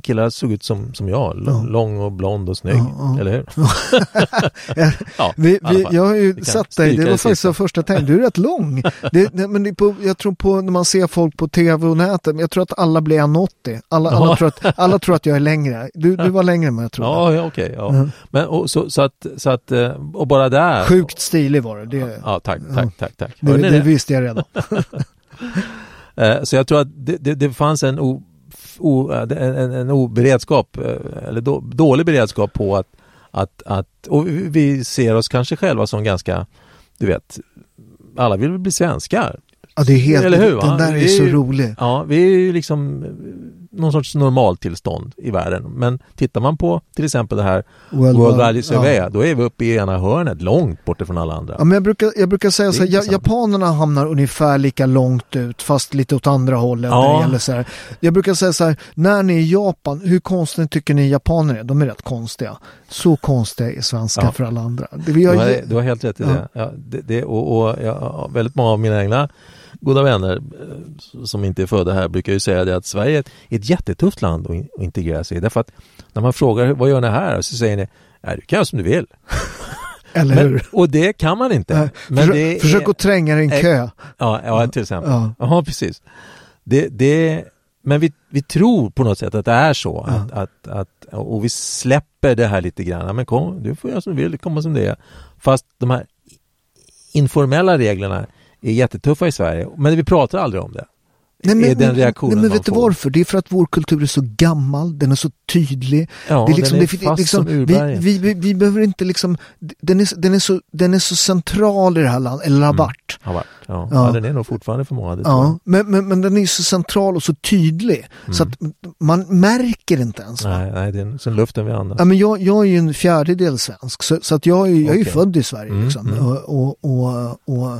killar såg ut som, som jag, L- Ja. lång och blond och snygg, Ja, eller hur? ja, Vi, vi, jag har ju sett dig, det var faktiskt det första tänk. Du är rätt lång. Det, det, men det på, jag tror på när man ser folk på tv och nätet, jag tror att alla blir 1,80. Alla, alla, tror att, alla tror att jag är längre. Du, du var längre än vad jag trodde. Ja, ja okej. ja. Mm. Men, och, så, så att, så att, eh, och bara där. Sjukt stilig var det. Det, Ja, tack, tack, tack, tack. det det? visste jag redan. Eh, Så jag tror att det, det, det fanns en, o, o, en, en, oberedskap, eh, eller då, dålig beredskap på att, att, att, och vi- ser oss kanske själva som ganska, du vet, alla vill bli svenskar. Ja, det är helt, Eller hur, va? Den där är, är så rolig. Ja, vi är ju liksom någon sorts normaltillstånd i världen. Men tittar man på till exempel det här World World Value Survey, ja. då är vi uppe i ena hörnet, långt bort ifrån alla andra. Ja, men jag, brukar, jag brukar säga så här, japanerna hamnar ungefär lika långt ut fast lite åt andra hållet. Ja. När det gäller så här. Jag brukar säga så här, när ni är i Japan, hur konstiga tycker ni japaner är? De är rätt konstiga. Så konstiga är svenskar Ja. för alla andra. Det, har, Du har, du har helt rätt i det. Ja, det, det och, och väldigt många av mina egna goda vänner eh, som inte är födda här brukar ju säga det att Sverige är ett, jättetufft land att, in, att integrera sig i. Därför att när man frågar vad gör ni här? Så säger ni, ja, du kan göra som du vill. eller Men, hur? och det kan man inte. Nej, Men försök, det är, försök att tränga dig i en kö. Ja, ja till exempel. Ja. Ja, precis. Det, det, men vi, vi tror på något sätt att det är så. Ja. Att, att, att, och vi släpper det här lite grann. Men kom, du får göra som du vill, komma som det är. Fast de här informella reglerna är jättetuffa i Sverige. Men vi pratar aldrig om det. Nej, är den reaktionen nej, men vet du varför? Det är för att vår kultur är så gammal, den är så tydlig. Ja, det är liksom, den är det, fast liksom, som vi, urberget. vi, vi, vi behöver inte liksom, den är, den, är så, den är så central i det här landet, eller har Mm. Ja. Ja. Ja. den är nog fortfarande för många. Ja, men, men, men den är så central och så tydlig så att man märker inte ens. Nej, nej, det är som luften vi andas. Ja, men jag, jag är ju en fjärdedel svensk så, så att jag, är, jag är ju Okej. född i Sverige. Mm, Liksom. mm. Och, och, och,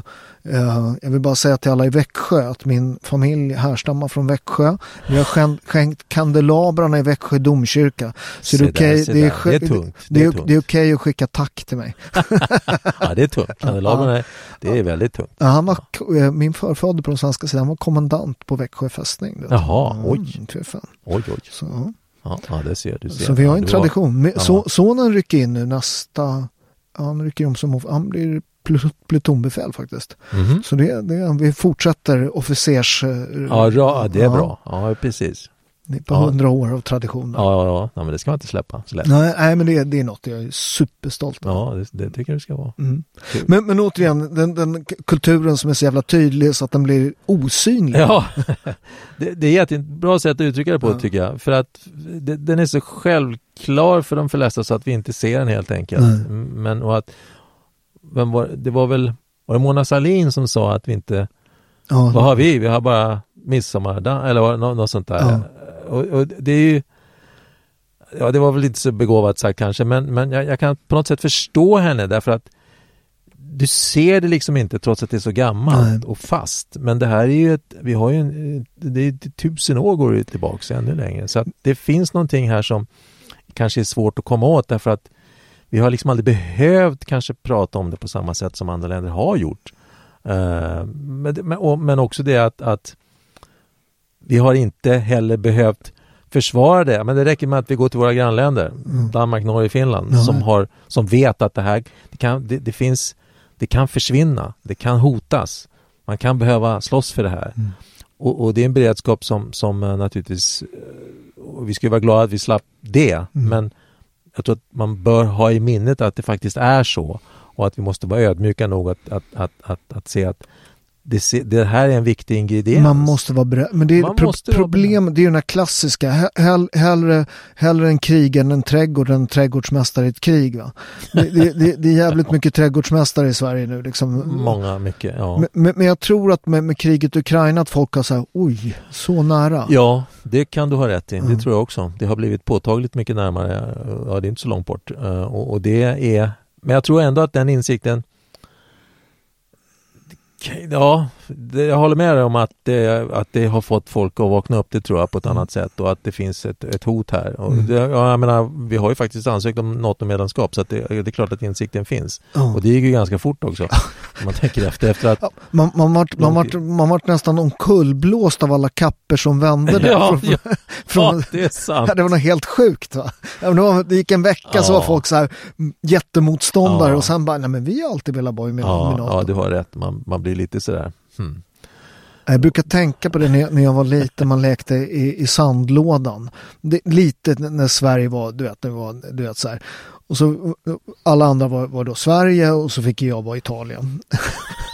eh, jag vill bara säga till alla i Växjö att min familj härstammar från Växjö. Vi har skänkt, skänkt kandelabrarna i Växjö domkyrka. Så det är se det är. Det är tungt. Det Det är det okej att skicka tack till mig. Ja, det är tungt. Kandelaberna, är- det är väldigt tungt. Ja, han var, eh, min förfader på den svenska sidan var kommandant på Växjö fästning. Jaha, oj. Mm, fy fan. Oj, oj. Så, ja. Det ser du. Ser. Så vi har en du tradition. Ja. Så, sonen rycker in nu nästa, han rycker om som, han blir plut- plutonbefäl faktiskt. Mhm. Så det, det, vi fortsätter officers... eh, Ja, det är bra. Ja, precis. På Ja. hundra år av tradition. Ja, ja, ja. Men det ska man inte släppa. så lätt. Nej, nej, men det, det är något jag är superstolt över. Ja, det, det tycker jag det ska vara. Mm. Men, men återigen, den, den kulturen som är så jävla tydlig så att den blir osynlig. Ja, det, det är ett jättebra sätt att uttrycka det på Ja. tycker jag. För att det, den är så självklar för de flesta så att vi inte ser den helt enkelt. Nej. Men och att, vem var, det var väl, var det Mona Sahlin som sa att vi inte, Ja. vad har vi? Vi har bara midsommardag eller vad- nå- något sånt där. Och, och det är ju, ja det var väl inte så begåvat sagt kanske, men, men jag, jag kan på något sätt förstå henne därför att du ser det liksom inte trots att det är så gammalt Nej. och fast. Men det här är ju ett, vi har ju en, det är tusen år går det tillbaka ännu längre. Så att det finns någonting här som kanske är svårt att komma åt därför att vi har liksom aldrig behövt kanske prata om det på samma sätt som andra länder har gjort. Uh, men, men, och, men också det att, att vi har inte heller behövt försvara det. Men det räcker med att vi går till våra grannländer, mm. Danmark, Norge, Finland, ja. som, har, som vet att det här det kan, det, det, finns, det kan försvinna, det kan hotas. Man kan behöva slåss för det här. Mm. Och, och, det är en beredskap som, som eh, naturligtvis, eh, vi ska vara glada att vi slapp det, mm. men jag tror att man bör ha i minnet att det faktiskt är så och att vi måste vara ödmjuka nog att, att, att, att, att se att det, det, här är en viktig ingrediens. Man måste vara beredd. Men det är pro problemet, det är ju den här klassiska, hell, hellre, hellre en krig än en trädgård än en trädgårdsmästare i ett krig. Va? Det, det, det, är jävligt mycket trädgårdsmästare i Sverige nu. Liksom. Många, mycket, ja. Men, men jag tror att med, med kriget i Ukraina att folk har så här, oj, så nära. Ja, det kan du ha rätt i. Mm. Det tror jag också. Det har blivit påtagligt mycket närmare. Ja, det är inte så långt bort. Eh, och, och det är, men jag tror ändå att den insikten Ja, det, jag håller med dig om att det, att det har fått folk att vakna upp, det tror jag, på ett annat sätt och att det fins ett, ett hot här. Och mm. det, jag menar, vi har ju faktiskt ansökt om NATO-medlemskap så att det, det, är klart att insikten finns. Mm. Och det gick ju ganska fort också, om man tänker efter. efter att ja, man, man, vart, man, vart, man vart nästan omkullblåst av alla kapper som vände där. ja, från, ja, från, ja, det är sant. Det var något helt sjukt. Va? Det gick en vecka ja. så var folk så här jättemotståndare och sen bara, nej men vi har alltid velat vara med, ja, med NATO. Ja, du har rätt. Man, man blir lite sådär, hmm. Jag brukar tänka på det när jag, var liten, man lekte i, i sandlådan. Det, lite när Sverige var, du vet, var, du vet så här. Och så alla andra var, var då Sverige och så fick jag vara Italien.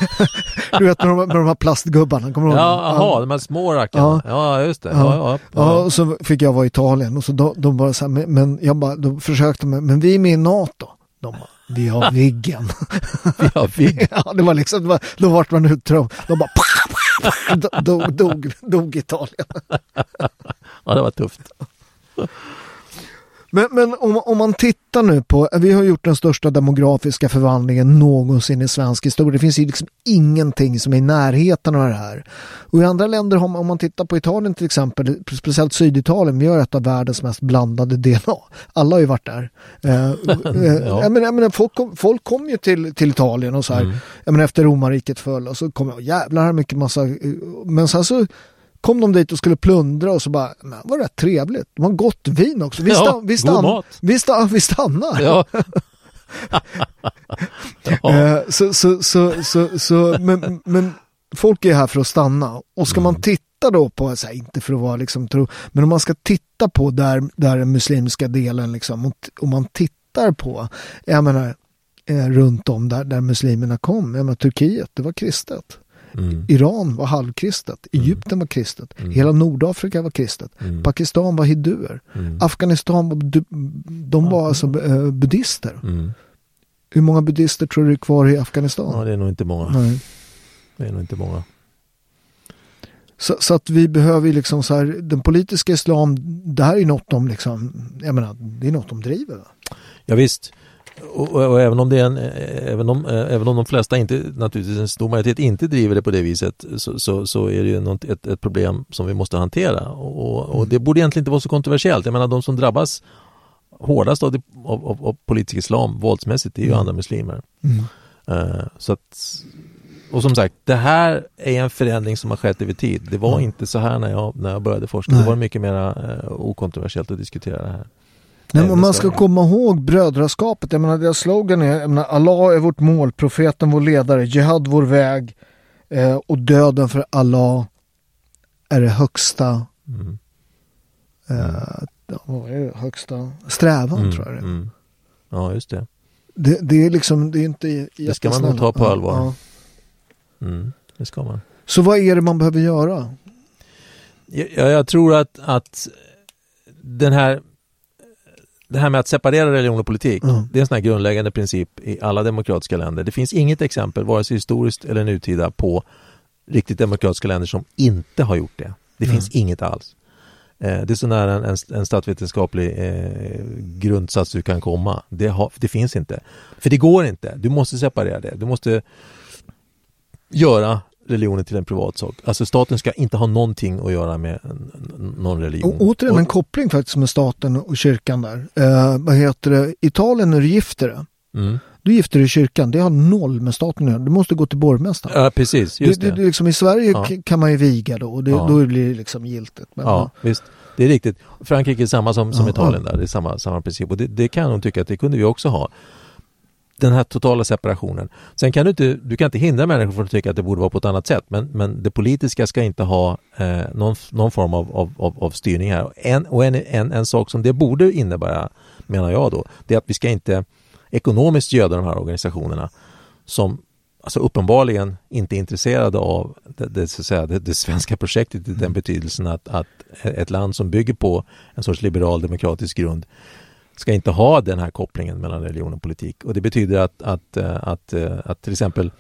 du vet med de, med de här plastgubbarna, kommer du ihåg? Ja, jaha, de här små rackarna. Ja. ja, just det. Ja. Ja, ja, och så fick jag vara Italien och så de, de bara så här, men, jag bara, då försökte, men vi är med i NATO. De bara, vi har Viggen. vi har Viggen. ja, det var liksom, det var, då vart man uttråkad. De bara dog, dog, dog Italien. ja, det var tufft. Men, men om, om, man tittar nu på, vi har gjort den största demografiska förvandlingen någonsin i svensk historia. Det finns ju liksom ingenting som är i närheten av det här. Och i andra länder, man, om man tittar på Italien till exempel, speciellt Syditalien, vi har ett av världens mest blandade DNA. Alla har ju varit där. Eh, eh ja. jag menar, jag menar, folk, kom, folk kom ju till, till Italien och så här, mm. jag menar, efter romarriket föll och så kom jag, jävlar här mycket massa, men sen så kom de dit och skulle plundra och så bara, men var rätt trevligt. De har gott vin också. Vi, ja, vi, stann, vi, stann, vi stannar. Ja. ja. Eh, så, så, så, så, så, men, men folk är här för att stanna. Och ska mm. man titta då på, så här, inte för att vara liksom tro, men om man ska titta på där, där den muslimska delen liksom, om man tittar på, jag menar, eh, runt om där, där muslimerna kom, jag menar Turkiet, det var kristet. Mm. Iran var halvkristet, mm. Egypten var kristet, mm. hela Nordafrika var kristet. Pakistan var hinduer. Afghanistan var, de var alltså uh, buddister. Hur många buddister tror du är kvar i Afghanistan? Ja, det är nog inte många. Nej. Det är nog inte många. Så, så, att vi behöver liksom så här, den politiska islam, det här är något de liksom, jag menar, det är något de driver. Ja, visst. Och, och, och, även om det är en, även om, även om de flesta inte, naturligtvis en stor majoritet inte driver det på det viset så, så, så är det ju något, ett, ett problem som vi måste hantera och, och, det borde egentligen inte vara så kontroversiellt. Jag menar de som drabbas hårdast av, det, av, av, av politisk islam våldsmässigt det är ju mm. andra muslimer. Mm. Uh, så att, och som sagt, det här är en förändring som har skett över tid. Det var mm. inte så här när jag, när jag började forska. Nej. Det var mycket mer uh, okontroversiellt att diskutera det här. Nej, men man ska komma ihåg brödraskapet. Jag menar, deras slogan är jag menar, Allah är vårt mål, profeten vår ledare, Jihad vår väg eh, och döden för Allah är det högsta mm. eh, är det, högsta strävan mm, tror jag det mm. Ja, just det. det. Det är liksom, det är inte Det ska man nog ta på allvar. Ja. Mm, det ska man. Så vad är det man behöver göra? Jag, jag tror att, att den här det här med att separera religion och politik, mm. det är en sån här grundläggande princip i alla demokratiska länder. Det finns inget exempel, vare sig historiskt eller nutida, på riktigt demokratiska länder som inte har gjort det. Det mm. finns inget alls. Eh, det är så nära en, en, en statsvetenskaplig eh, grundsats du kan komma. Det, har, det finns inte. För det går inte. Du måste separera det. Du måste göra religionen till en privatsak. Alltså staten ska inte ha någonting att göra med någon religion. Och, återigen en koppling faktiskt med staten och kyrkan där. Eh, vad heter det? Italien när du gifter dig. Mm. Du gifter dig i kyrkan, det har noll med staten att göra. Du måste gå till borgmästaren. Ja, precis. Just det, det. det liksom, I Sverige ja. kan man ju viga då och det, ja. då blir det liksom giltigt. Men, ja, visst. Det är riktigt. Frankrike är samma som, som Italien där. Det är samma, samma princip. Och det, det kan nog tycka att det kunde vi också ha den här totala separationen. Sen kan du inte, du kan inte hindra människor från att tycka att det borde vara på ett annat sätt men, men det politiska ska inte ha eh, någon, någon form av, av, av, styrning här. En, och en, en, en sak som det borde innebära, menar jag då, det är att vi ska inte ekonomiskt göda de här organisationerna som alltså uppenbarligen inte är intresserade av det, det, så att säga, det, det svenska projektet i den betydelsen att, att ett land som bygger på en sorts liberal demokratisk grund ska inte ha den här kopplingen mellan religion och politik. Och det betyder att, att, eh, att, eh, att till exempel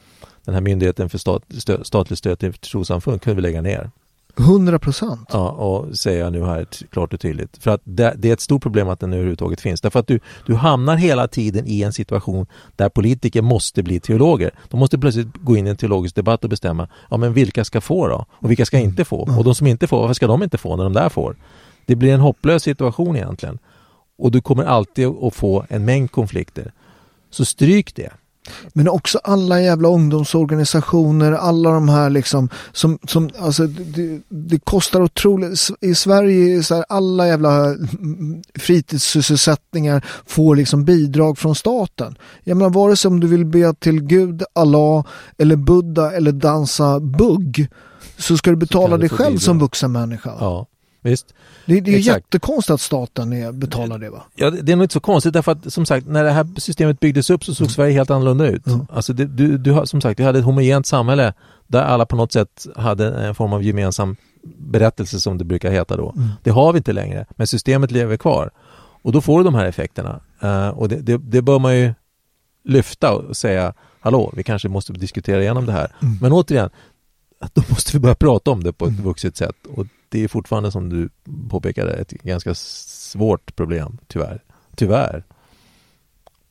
den här myndigheten för stat, stö, statligt stöd till trossamfund kunde vi lägga ner. 100 procent? Ja, och säger jag nu här klart och tydligt. För att det, det, är ett stort problem att den överhuvudtaget finns. Därför att du, du hamnar hela tiden i en situation där politiker måste bli teologer. De måste plötsligt gå in i en teologisk debatt och bestämma, ja men vilka ska få då? Och vilka ska inte få? Och de som inte får, varför ska de inte få när de där får? Det blir en hopplös situation egentligen och du kommer alltid att få en mängd konflikter. Så stryk det. Men också alla jävla ungdomsorganisationer, alla de här liksom som, som alltså det, det kostar otroligt. I Sverige så här, alla jävla fritidssysselsättningar får liksom bidrag från staten. Jag menar vare sig om du vill be till Gud, Allah eller Buddha eller dansa bugg så ska du betala dig själv bidrag. som vuxen människa. Ja, visst. Det, det är Exakt. jättekonstigt att staten betalar det va? Ja, det är nog inte så konstigt därför att som sagt när det här systemet byggdes upp så såg mm. Sverige helt annorlunda ut. Mm. Alltså det, du, du som sagt, vi hade ett homogent samhälle där alla på något sätt hade en form av gemensam berättelse som det brukar heta då. Mm. Det har vi inte längre, men systemet lever kvar. Och då får du de här effekterna. Uh, och det, det, det, bör man ju lyfta och säga hallå, vi kanske måste diskutera igenom det här. Mm. Men återigen, då måste vi börja prata om det på ett mm. vuxet sätt. Och det är fortfarande som du påpekade ett ganska svårt problem, tyvärr. Tyvärr.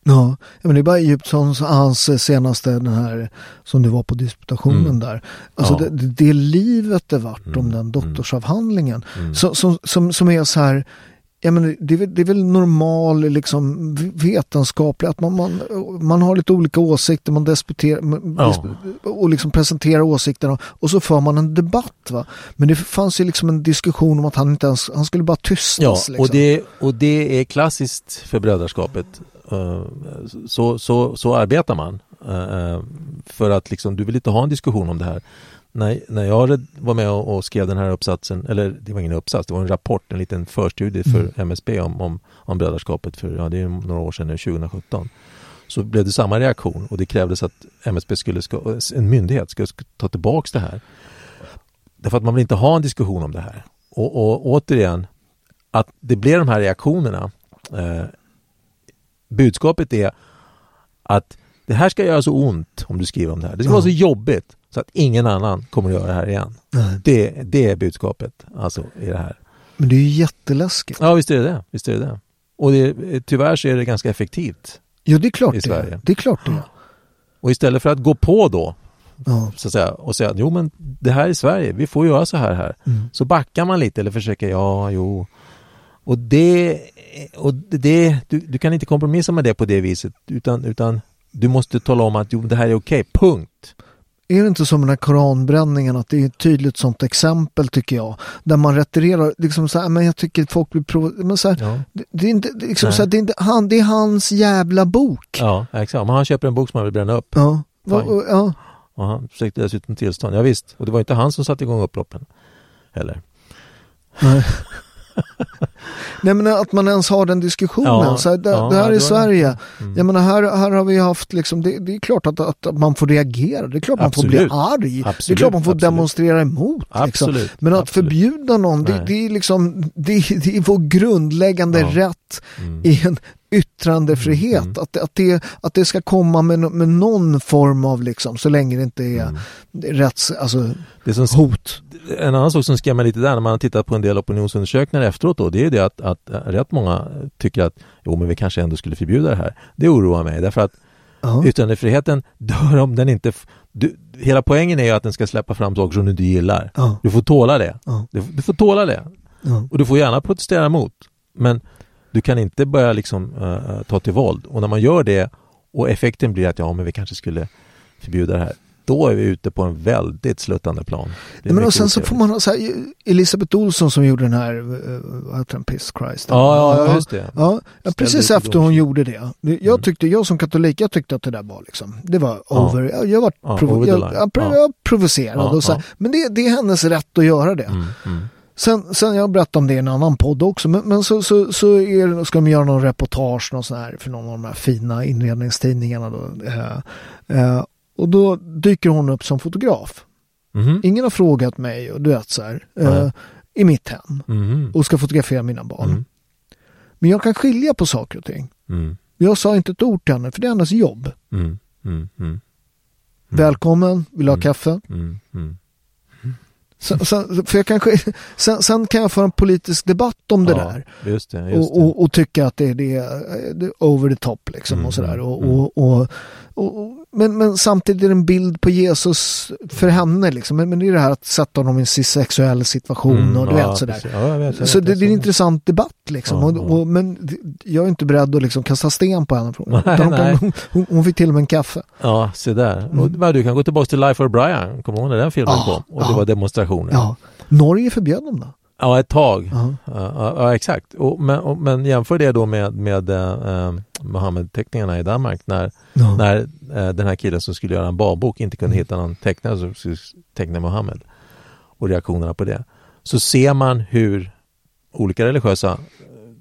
Ja, men det är bara Egyptssons, hans senaste, den här som du var på disputationen mm. där. Alltså ja. det, det livet det vart mm. om den doktorsavhandlingen. Mm. Så, som, som, som är så här, Ja, men det, är väl, det är väl normal liksom, vetenskaplig, att man, man, man har lite olika åsikter, man disputerar ja. och liksom presenterar åsikterna och så för man en debatt. Va? Men det fanns ju liksom en diskussion om att han inte ens, han skulle bara tystas. Ja, liksom. och, det, och det är klassiskt för brödraskapet. Eh, så, så, så arbetar man. Eh, för att liksom, du vill inte ha en diskussion om det här när, när jag var med och, skrev den här uppsatsen, eller det var ingen uppsats, det var en rapport, en liten förstudie för mm. MSB om, om, om brödraskapet för, ja det är några år sedan nu, 2017. Så blev det samma reaktion och det krävdes att MSB skulle, ska, en myndighet skulle ta tillbaks det här. Därför att man vill inte ha en diskussion om det här. Och, och återigen, att det blev de här reaktionerna. Eh, budskapet är att det här ska göra så ont om du skriver om det här. Det ska mm. vara så jobbigt så att ingen annan kommer att göra det här igen. Det, det är budskapet alltså i det här. Men det är ju jätteläskigt. Ja, visst är det det. Visst är det, det. Och det, tyvärr så är det ganska effektivt. Ja, det är klart i Sverige. det. Det är klart det. Och istället för att gå på då ja. så att säga, och säga jo men det här är Sverige, vi får göra så här här. Mm. Så backar man lite eller försöker, ja, jo. Och det, och det du, du kan inte kompromissa med det på det viset utan, utan du måste tala om att jo, det här är okej, okay, punkt. Är det inte som den här koranbränningen att det är ett tydligt sånt exempel tycker jag. Där man retirerar, liksom så här, men jag tycker folk blir provocerade. Men så här, ja. det, det, är inte, liksom så här, det, är inte han, det är hans jävla bok. Ja, exakt. Men han köper en bok som han vill bränna upp. Ja. Va, ja. Och han försökte dessutom tillstånd. Ja, visst. och det var inte han som satte igång upploppen. Heller. Nej. Nej men att man ens har den diskussionen. Ja, så här, det, ja, det, här är Sverige. Mm. Jag menar här, här har vi haft liksom, det, det är klart att, att, man får reagera. Det är klart man absolut. får bli arg. Absolut, det är klart man får absolut. demonstrera emot. Liksom. Men att förbjuda någon, det, det, är liksom, det, det är vår grundläggande rätt mm. i en yttrandefrihet. Mm. Att, att, det, att det ska komma med, med någon form av, liksom, så länge det inte är Mm. rätts, alltså, Det som, hot. en annan sak som skrämmer lite där när man har tittat på en del opinionsundersökningar efteråt då, det är ju det att, att eh, rätt många tycker att jo men vi kanske ändå skulle förbjuda det här. Det oroar mig därför att Ja. yttrandefriheten dör om den inte... f- Du, hela poängen är ju att den ska släppa fram saker som du inte gillar. Ja. Du får tåla det. Ja. Du, du får tåla det. Och du får gärna protestera emot. Men du kan inte börja liksom eh, ta till våld. Och när man gör det och effekten blir att ja men vi kanske skulle förbjuda det här. Då är vi ute på en väldigt sluttande plan. Är Men och sen så får otrevligt. man ha så här, Elisabeth Olsson som gjorde den här, uh, vad heter den, Piss Christ? Ja, ja, ja, just det. Ja, ja, precis efter hon gjorde det. Jag Mm. tyckte, jag som katolik, jag tyckte att det där var liksom, det var Ja. over, jag, jag var provo- jag, jag, Ja. jag provocerad. Och så, här. Men det, det är hennes rätt att göra det. Mm, mm. Sen, sen jag berättade om det i en annan podd också, men, men så, så, så är, ska de göra någon reportage någon sån här, för någon av de här fina inredningstidningarna. Då, eh, eh, och då dyker hon upp som fotograf. Mhm. Ingen har frågat mig, och du vet så här, eh, Nej. i mitt hem Mhm. och ska fotografera mina barn. Mm. Men jag kan skilja på saker och ting. Mm. Jag sa inte ett ord till henne, för det är hennes jobb. Mm. Mm. Mm. Välkommen, vill du ha Mm. kaffe? Mm. Mm. Sen, sen, för jag kanske, sen, sen kan jag föra en politisk debatt om det Ja, där. Just det, just Och, och, och tycka att det är det, det är over the top liksom Mm, och sådär. Och, mm. och, och, och, och, men, men samtidigt är det en bild på Jesus för henne liksom. Men, men det är det här att sätta honom i en sexuell situation Mm, och du ja, vet sådär. precis. Ja, vet, Så det, det är en intressant debatt liksom. Ja, och, och, men jag är inte beredd att liksom kasta sten på henne. Nej, hon, nej. hon, hon, hon fick till och med en kaffe. Ja, se där. Mm. Och, du kan gå tillbaka till Life of Brian. Kommer du ihåg när den filmen kom? Och det var demonstrationer. Norge förbjöd dem då. Ja, ett tag. Ja. Ja, ja, exakt. Och, men, och, men jämför det då med, med eh, Mohammed-teckningarna i Danmark när, Ja. när eh, den här killen som skulle göra en barnbok inte kunde Mm. hitta någon tecknare som skulle teckna Mohammed och reaktionerna på det. Så ser man hur olika religiösa eh,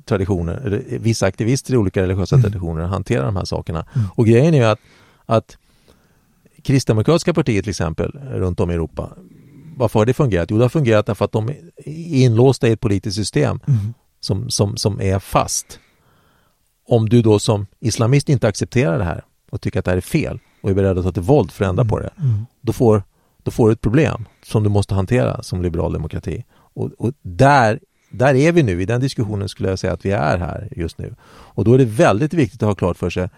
traditioner, eller vissa aktivister i olika religiösa Mm. traditioner hanterar de här sakerna. Och grejen är ju att, att Kristdemokratiska partiet till exempel runt om i Europa varför har det fungerat? Jo, det har fungerat därför att de är inlåsta i ett politiskt system Mm. som, som, som är fast. Om du då som islamist inte accepterar det här och tycker att det här är fel och är beredd att ta till våld för att ändra på det, Mm. då, får, då får du ett problem som du måste hantera som liberal demokrati. Och, och där, där är vi nu, i den diskussionen skulle jag säga att vi är här just nu. Och då är det väldigt viktigt att ha klart för sig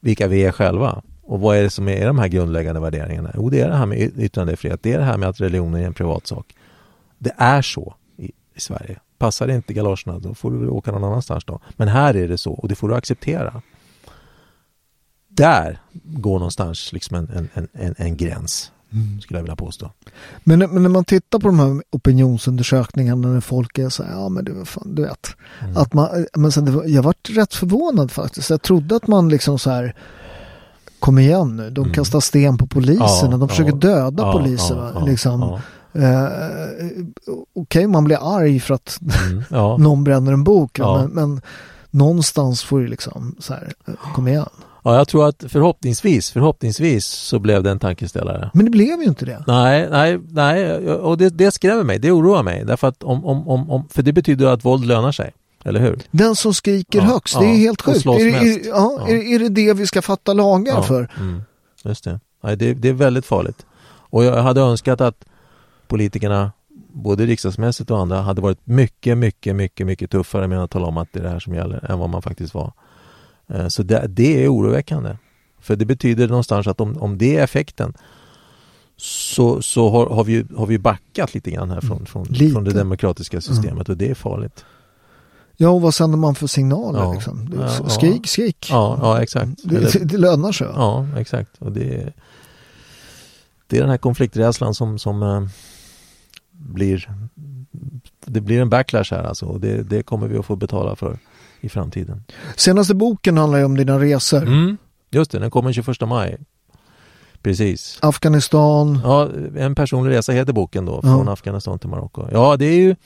vilka vi är själva. Och vad är det som är de här grundläggande värderingarna? Jo, det är det här med yttrandefrihet. Det är det här med att religionen är en privatsak. Det är så i, i Sverige. Passar det inte galoscherna, då får du väl åka någon annanstans då. Men här är det så och det får du acceptera. Där går någonstans liksom en, en, en, en, gräns, skulle jag vilja påstå. Men, men när man tittar på de här opinionsundersökningarna när folk är så här, ja men var fan, du vet. Mm. Att man, men sen jag varit rätt förvånad faktiskt. Jag trodde att man liksom så här, kom igen nu, de Mm. kastar sten på poliserna, Ja, de försöker ja, döda ja, poliserna. ja, liksom. ja. Eh, Okej, man blir arg för att Mm, någon bränner en bok, men, men någonstans får det liksom så här, eh, kom igen. ja, jag tror att förhoppningsvis, förhoppningsvis så blev det en tankeställare. Men det blev ju inte det. Nej, nej, nej, och det, det skrämmer mig, det oroar mig. Därför att om, om, om, om, för det betyder att våld lönar sig, eller hur? Den som skriker Ja, högst, det är ja, helt sjukt. Är, är, ja, Ja. Är, är det det vi ska fatta lagar för? Mm, just det. Nej, det. Det är väldigt farligt. Och jag hade önskat att politikerna, både riksdagsmässigt och andra, hade varit mycket, mycket, mycket, mycket tuffare med att tala om att det är det här som gäller än vad man faktiskt var. Eh, Så det, det är oroväckande. För det betyder någonstans att om, om det är effekten så, så har, har, vi, har vi backat lite grann här från, från, Lite. från det demokratiska systemet och det är farligt. Ja, och vad sänder man för signaler Ja. liksom? Ja, ja. skrik, skrik. Ja, ja exakt. Det, det, det lönar sig. Ja, exakt. Och det, det är den här konflikträdslan som, som eh, blir det blir en backlash här alltså och det, det kommer vi att få betala för i framtiden. Senaste boken handlar ju om dina resor. Mm, just det, den kommer 21 maj. Precis. Afghanistan. Ja, en personlig resa heter boken då, Ja. från Afghanistan till Marocko. Ja, det är ju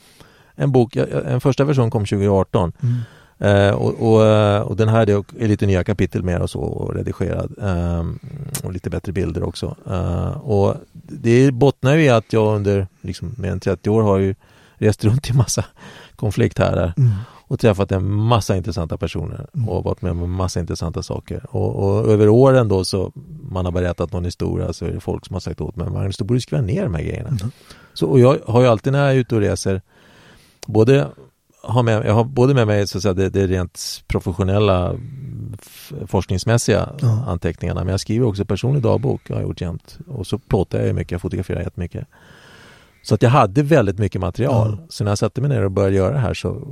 en bok, en första version kom 2018. Mm. Eh, och, och, eh, och den här är lite nya kapitel med och så och redigerad. ehm, och lite bättre bilder också. Eh, och det bottnar ju i att jag under liksom, mer än 30 år har ju rest runt i massa konflikthärdar. Mm. och träffat en massa intressanta personer Mm. och varit med om en massa intressanta saker. Och, och över åren då så man har berättat någon historia så är det folk som har sagt åt mig Magnus, du borde skriva ner de här grejerna. Mm. Så, och jag har ju alltid när jag är ute och reser både har med, jag har både med mig så att säga, det, det rent professionella forskningsmässiga Ja. anteckningarna men jag skriver också personlig dagbok har jag gjort jämt. Och så plåtar jag mycket, jag fotograferar jättemycket. Så att jag hade väldigt mycket material. Ja. Så när jag satte mig ner och började göra det här så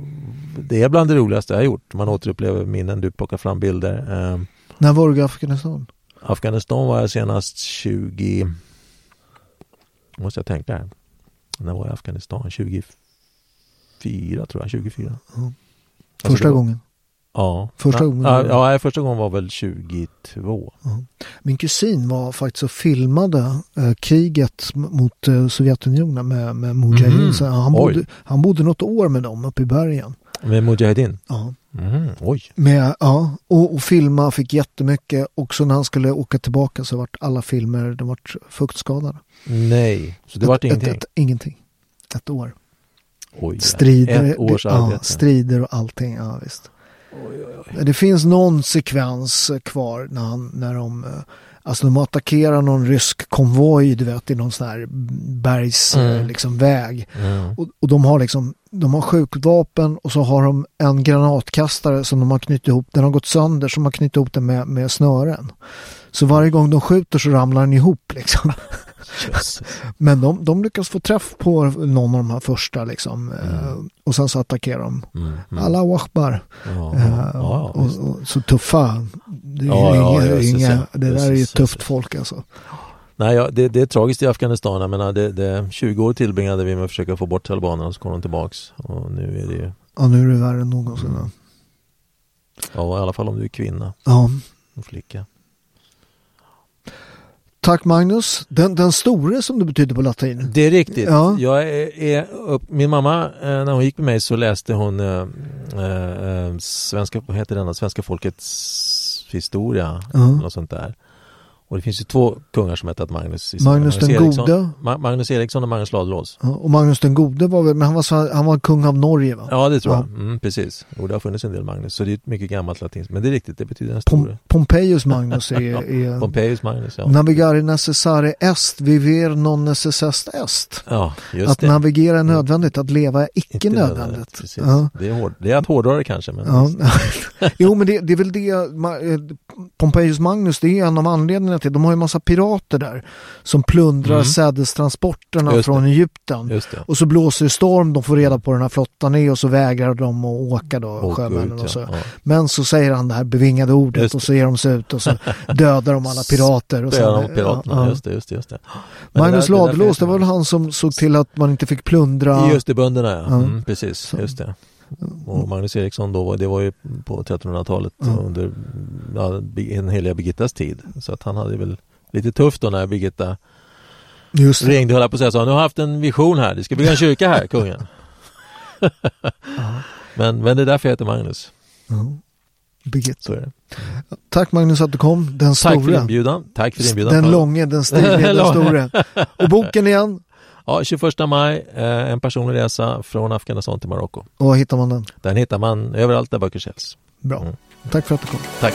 det är bland det roligaste jag har gjort. Man återupplever minnen, du plockar fram bilder. Eh, När var du i Afghanistan? Afghanistan var jag senast 20 måste jag tänka här. När var jag i Afghanistan? 24 tror jag, 24. Ja. Alltså, Första var- gången. Ja. Första ja, gången Ja, ja, första gången var väl 22. Min kusin var faktiskt och filmade eh, kriget mot eh, Sovjetunionen med, med Mujahedin. Mhm. Så Han, Oj. bodde, han bodde något år med dem uppe i bergen. Med Mujahedin? Ja. Mhm, Oj. Med, ja, och, och filma fick jättemycket. Också när han skulle åka tillbaka så vart alla filmer de vart fuktskadade. Nej, så det vart ingenting? Ett, ett, ingenting. Ett år. Oj, Strider, ett års ja, arbete. strider och allting. Ja, visst. Det finns någon sekvens eh, kvar när, han, när de, eh, alltså de attackerar någon rysk konvoj, du vet, i någon sån här bergs, eh, Mm. liksom, väg. Mm. Och, och de har liksom, de har skjutvapen och så har de en granatkastare som de har knutit ihop, den har gått sönder som har knutit ihop den med, med snören. Så varje gång de skjuter så ramlar den ihop liksom. Men de, de lyckas få träff på någon av de här första liksom. eh, Och sen så attackerar de. Mm. Mm. Alla akbar. Ja, Eh, ja, ja, och, och, så tuffa. Det, är inga, inga, det där är ju tufft folk alltså. Nej, ja, det, det är tragiskt i Afghanistan. Jag menar, det, det, 20 år tillbringade vi med att försöka få bort talibanerna så kom de tillbaks. Och nu är det ju, Ja, nu är det värre än någonsin. Mm. ja i alla fall om du är kvinna Ja. och flicka. Tack Magnus. Den, den store som det betyder på latin. Det är riktigt. Ja. Jag är, är upp, min mamma, eh, när hon gick med mig så läste hon eh, eh, svenska, vad heter denna, svenska folkets historia. Ja. Något sånt där. Och det finns ju två kungar som hetat Magnus. i Sverige. Magnus den Eriksson, gode. Ma- Magnus Eriksson och Magnus Ladulås. Ja, och Magnus den gode var väl, men han var, han var kung av Norge va? Ja, det tror Ja. jag. Mm, precis. Och det har funnits en del Magnus. Så det är ett mycket gammalt latinskt. Men det är riktigt, det betyder den Pom, store. Pompejus Magnus är, är Pompejus Magnus, ja. Navigare necessare est, viver non necessest est. Ja, just Att det. Mm. navigera är nödvändigt, att leva är icke, nödvändigt. Precis. Ja. Det, är hård, det är att hårdra det kanske. Men Ja. jo men det, det är väl det, eh, Pompejus Magnus, det är en av anledningarna till, de har ju massa pirater där som plundrar Mm. sädestransporterna Just från Egypten. Och så blåser det storm, de får reda på den här flottan är och så vägrar de att åka då, Och sjömännen ut, och så. ja. Ja. Men så säger han det här bevingade ordet Just och så ger de sig ut och så dödar de alla pirater. Och sen, piraterna, ja, ja. just det, just det, just det. Magnus det där- Ladulås, det var väl han som såg till att man inte fick plundra. Just det, bönderna ja. Ja. Mm, precis, just det. Och Magnus Eriksson då, det var ju på 1300-talet Ja. under ja, en heliga Birgittas tid. Så att han hade väl lite tufft då när Birgitta Just det. ringde höll på att säga så. Nu har jag haft en vision här, det ska bygga en kyrka här, kungen. men, men det är därför jag heter Magnus. Ja. Birgitta. Tack Magnus att du kom, den Tack för inbjudan. Tack för inbjudan. Den långe, den stilige, den store. Och boken igen, Ja, 21 maj, eh, en personlig resa från Afghanistan till Marocko. och var hittar man den? Den hittar man överallt där böcker säljs. Bra. Mm. Tack för att du kom. Tack.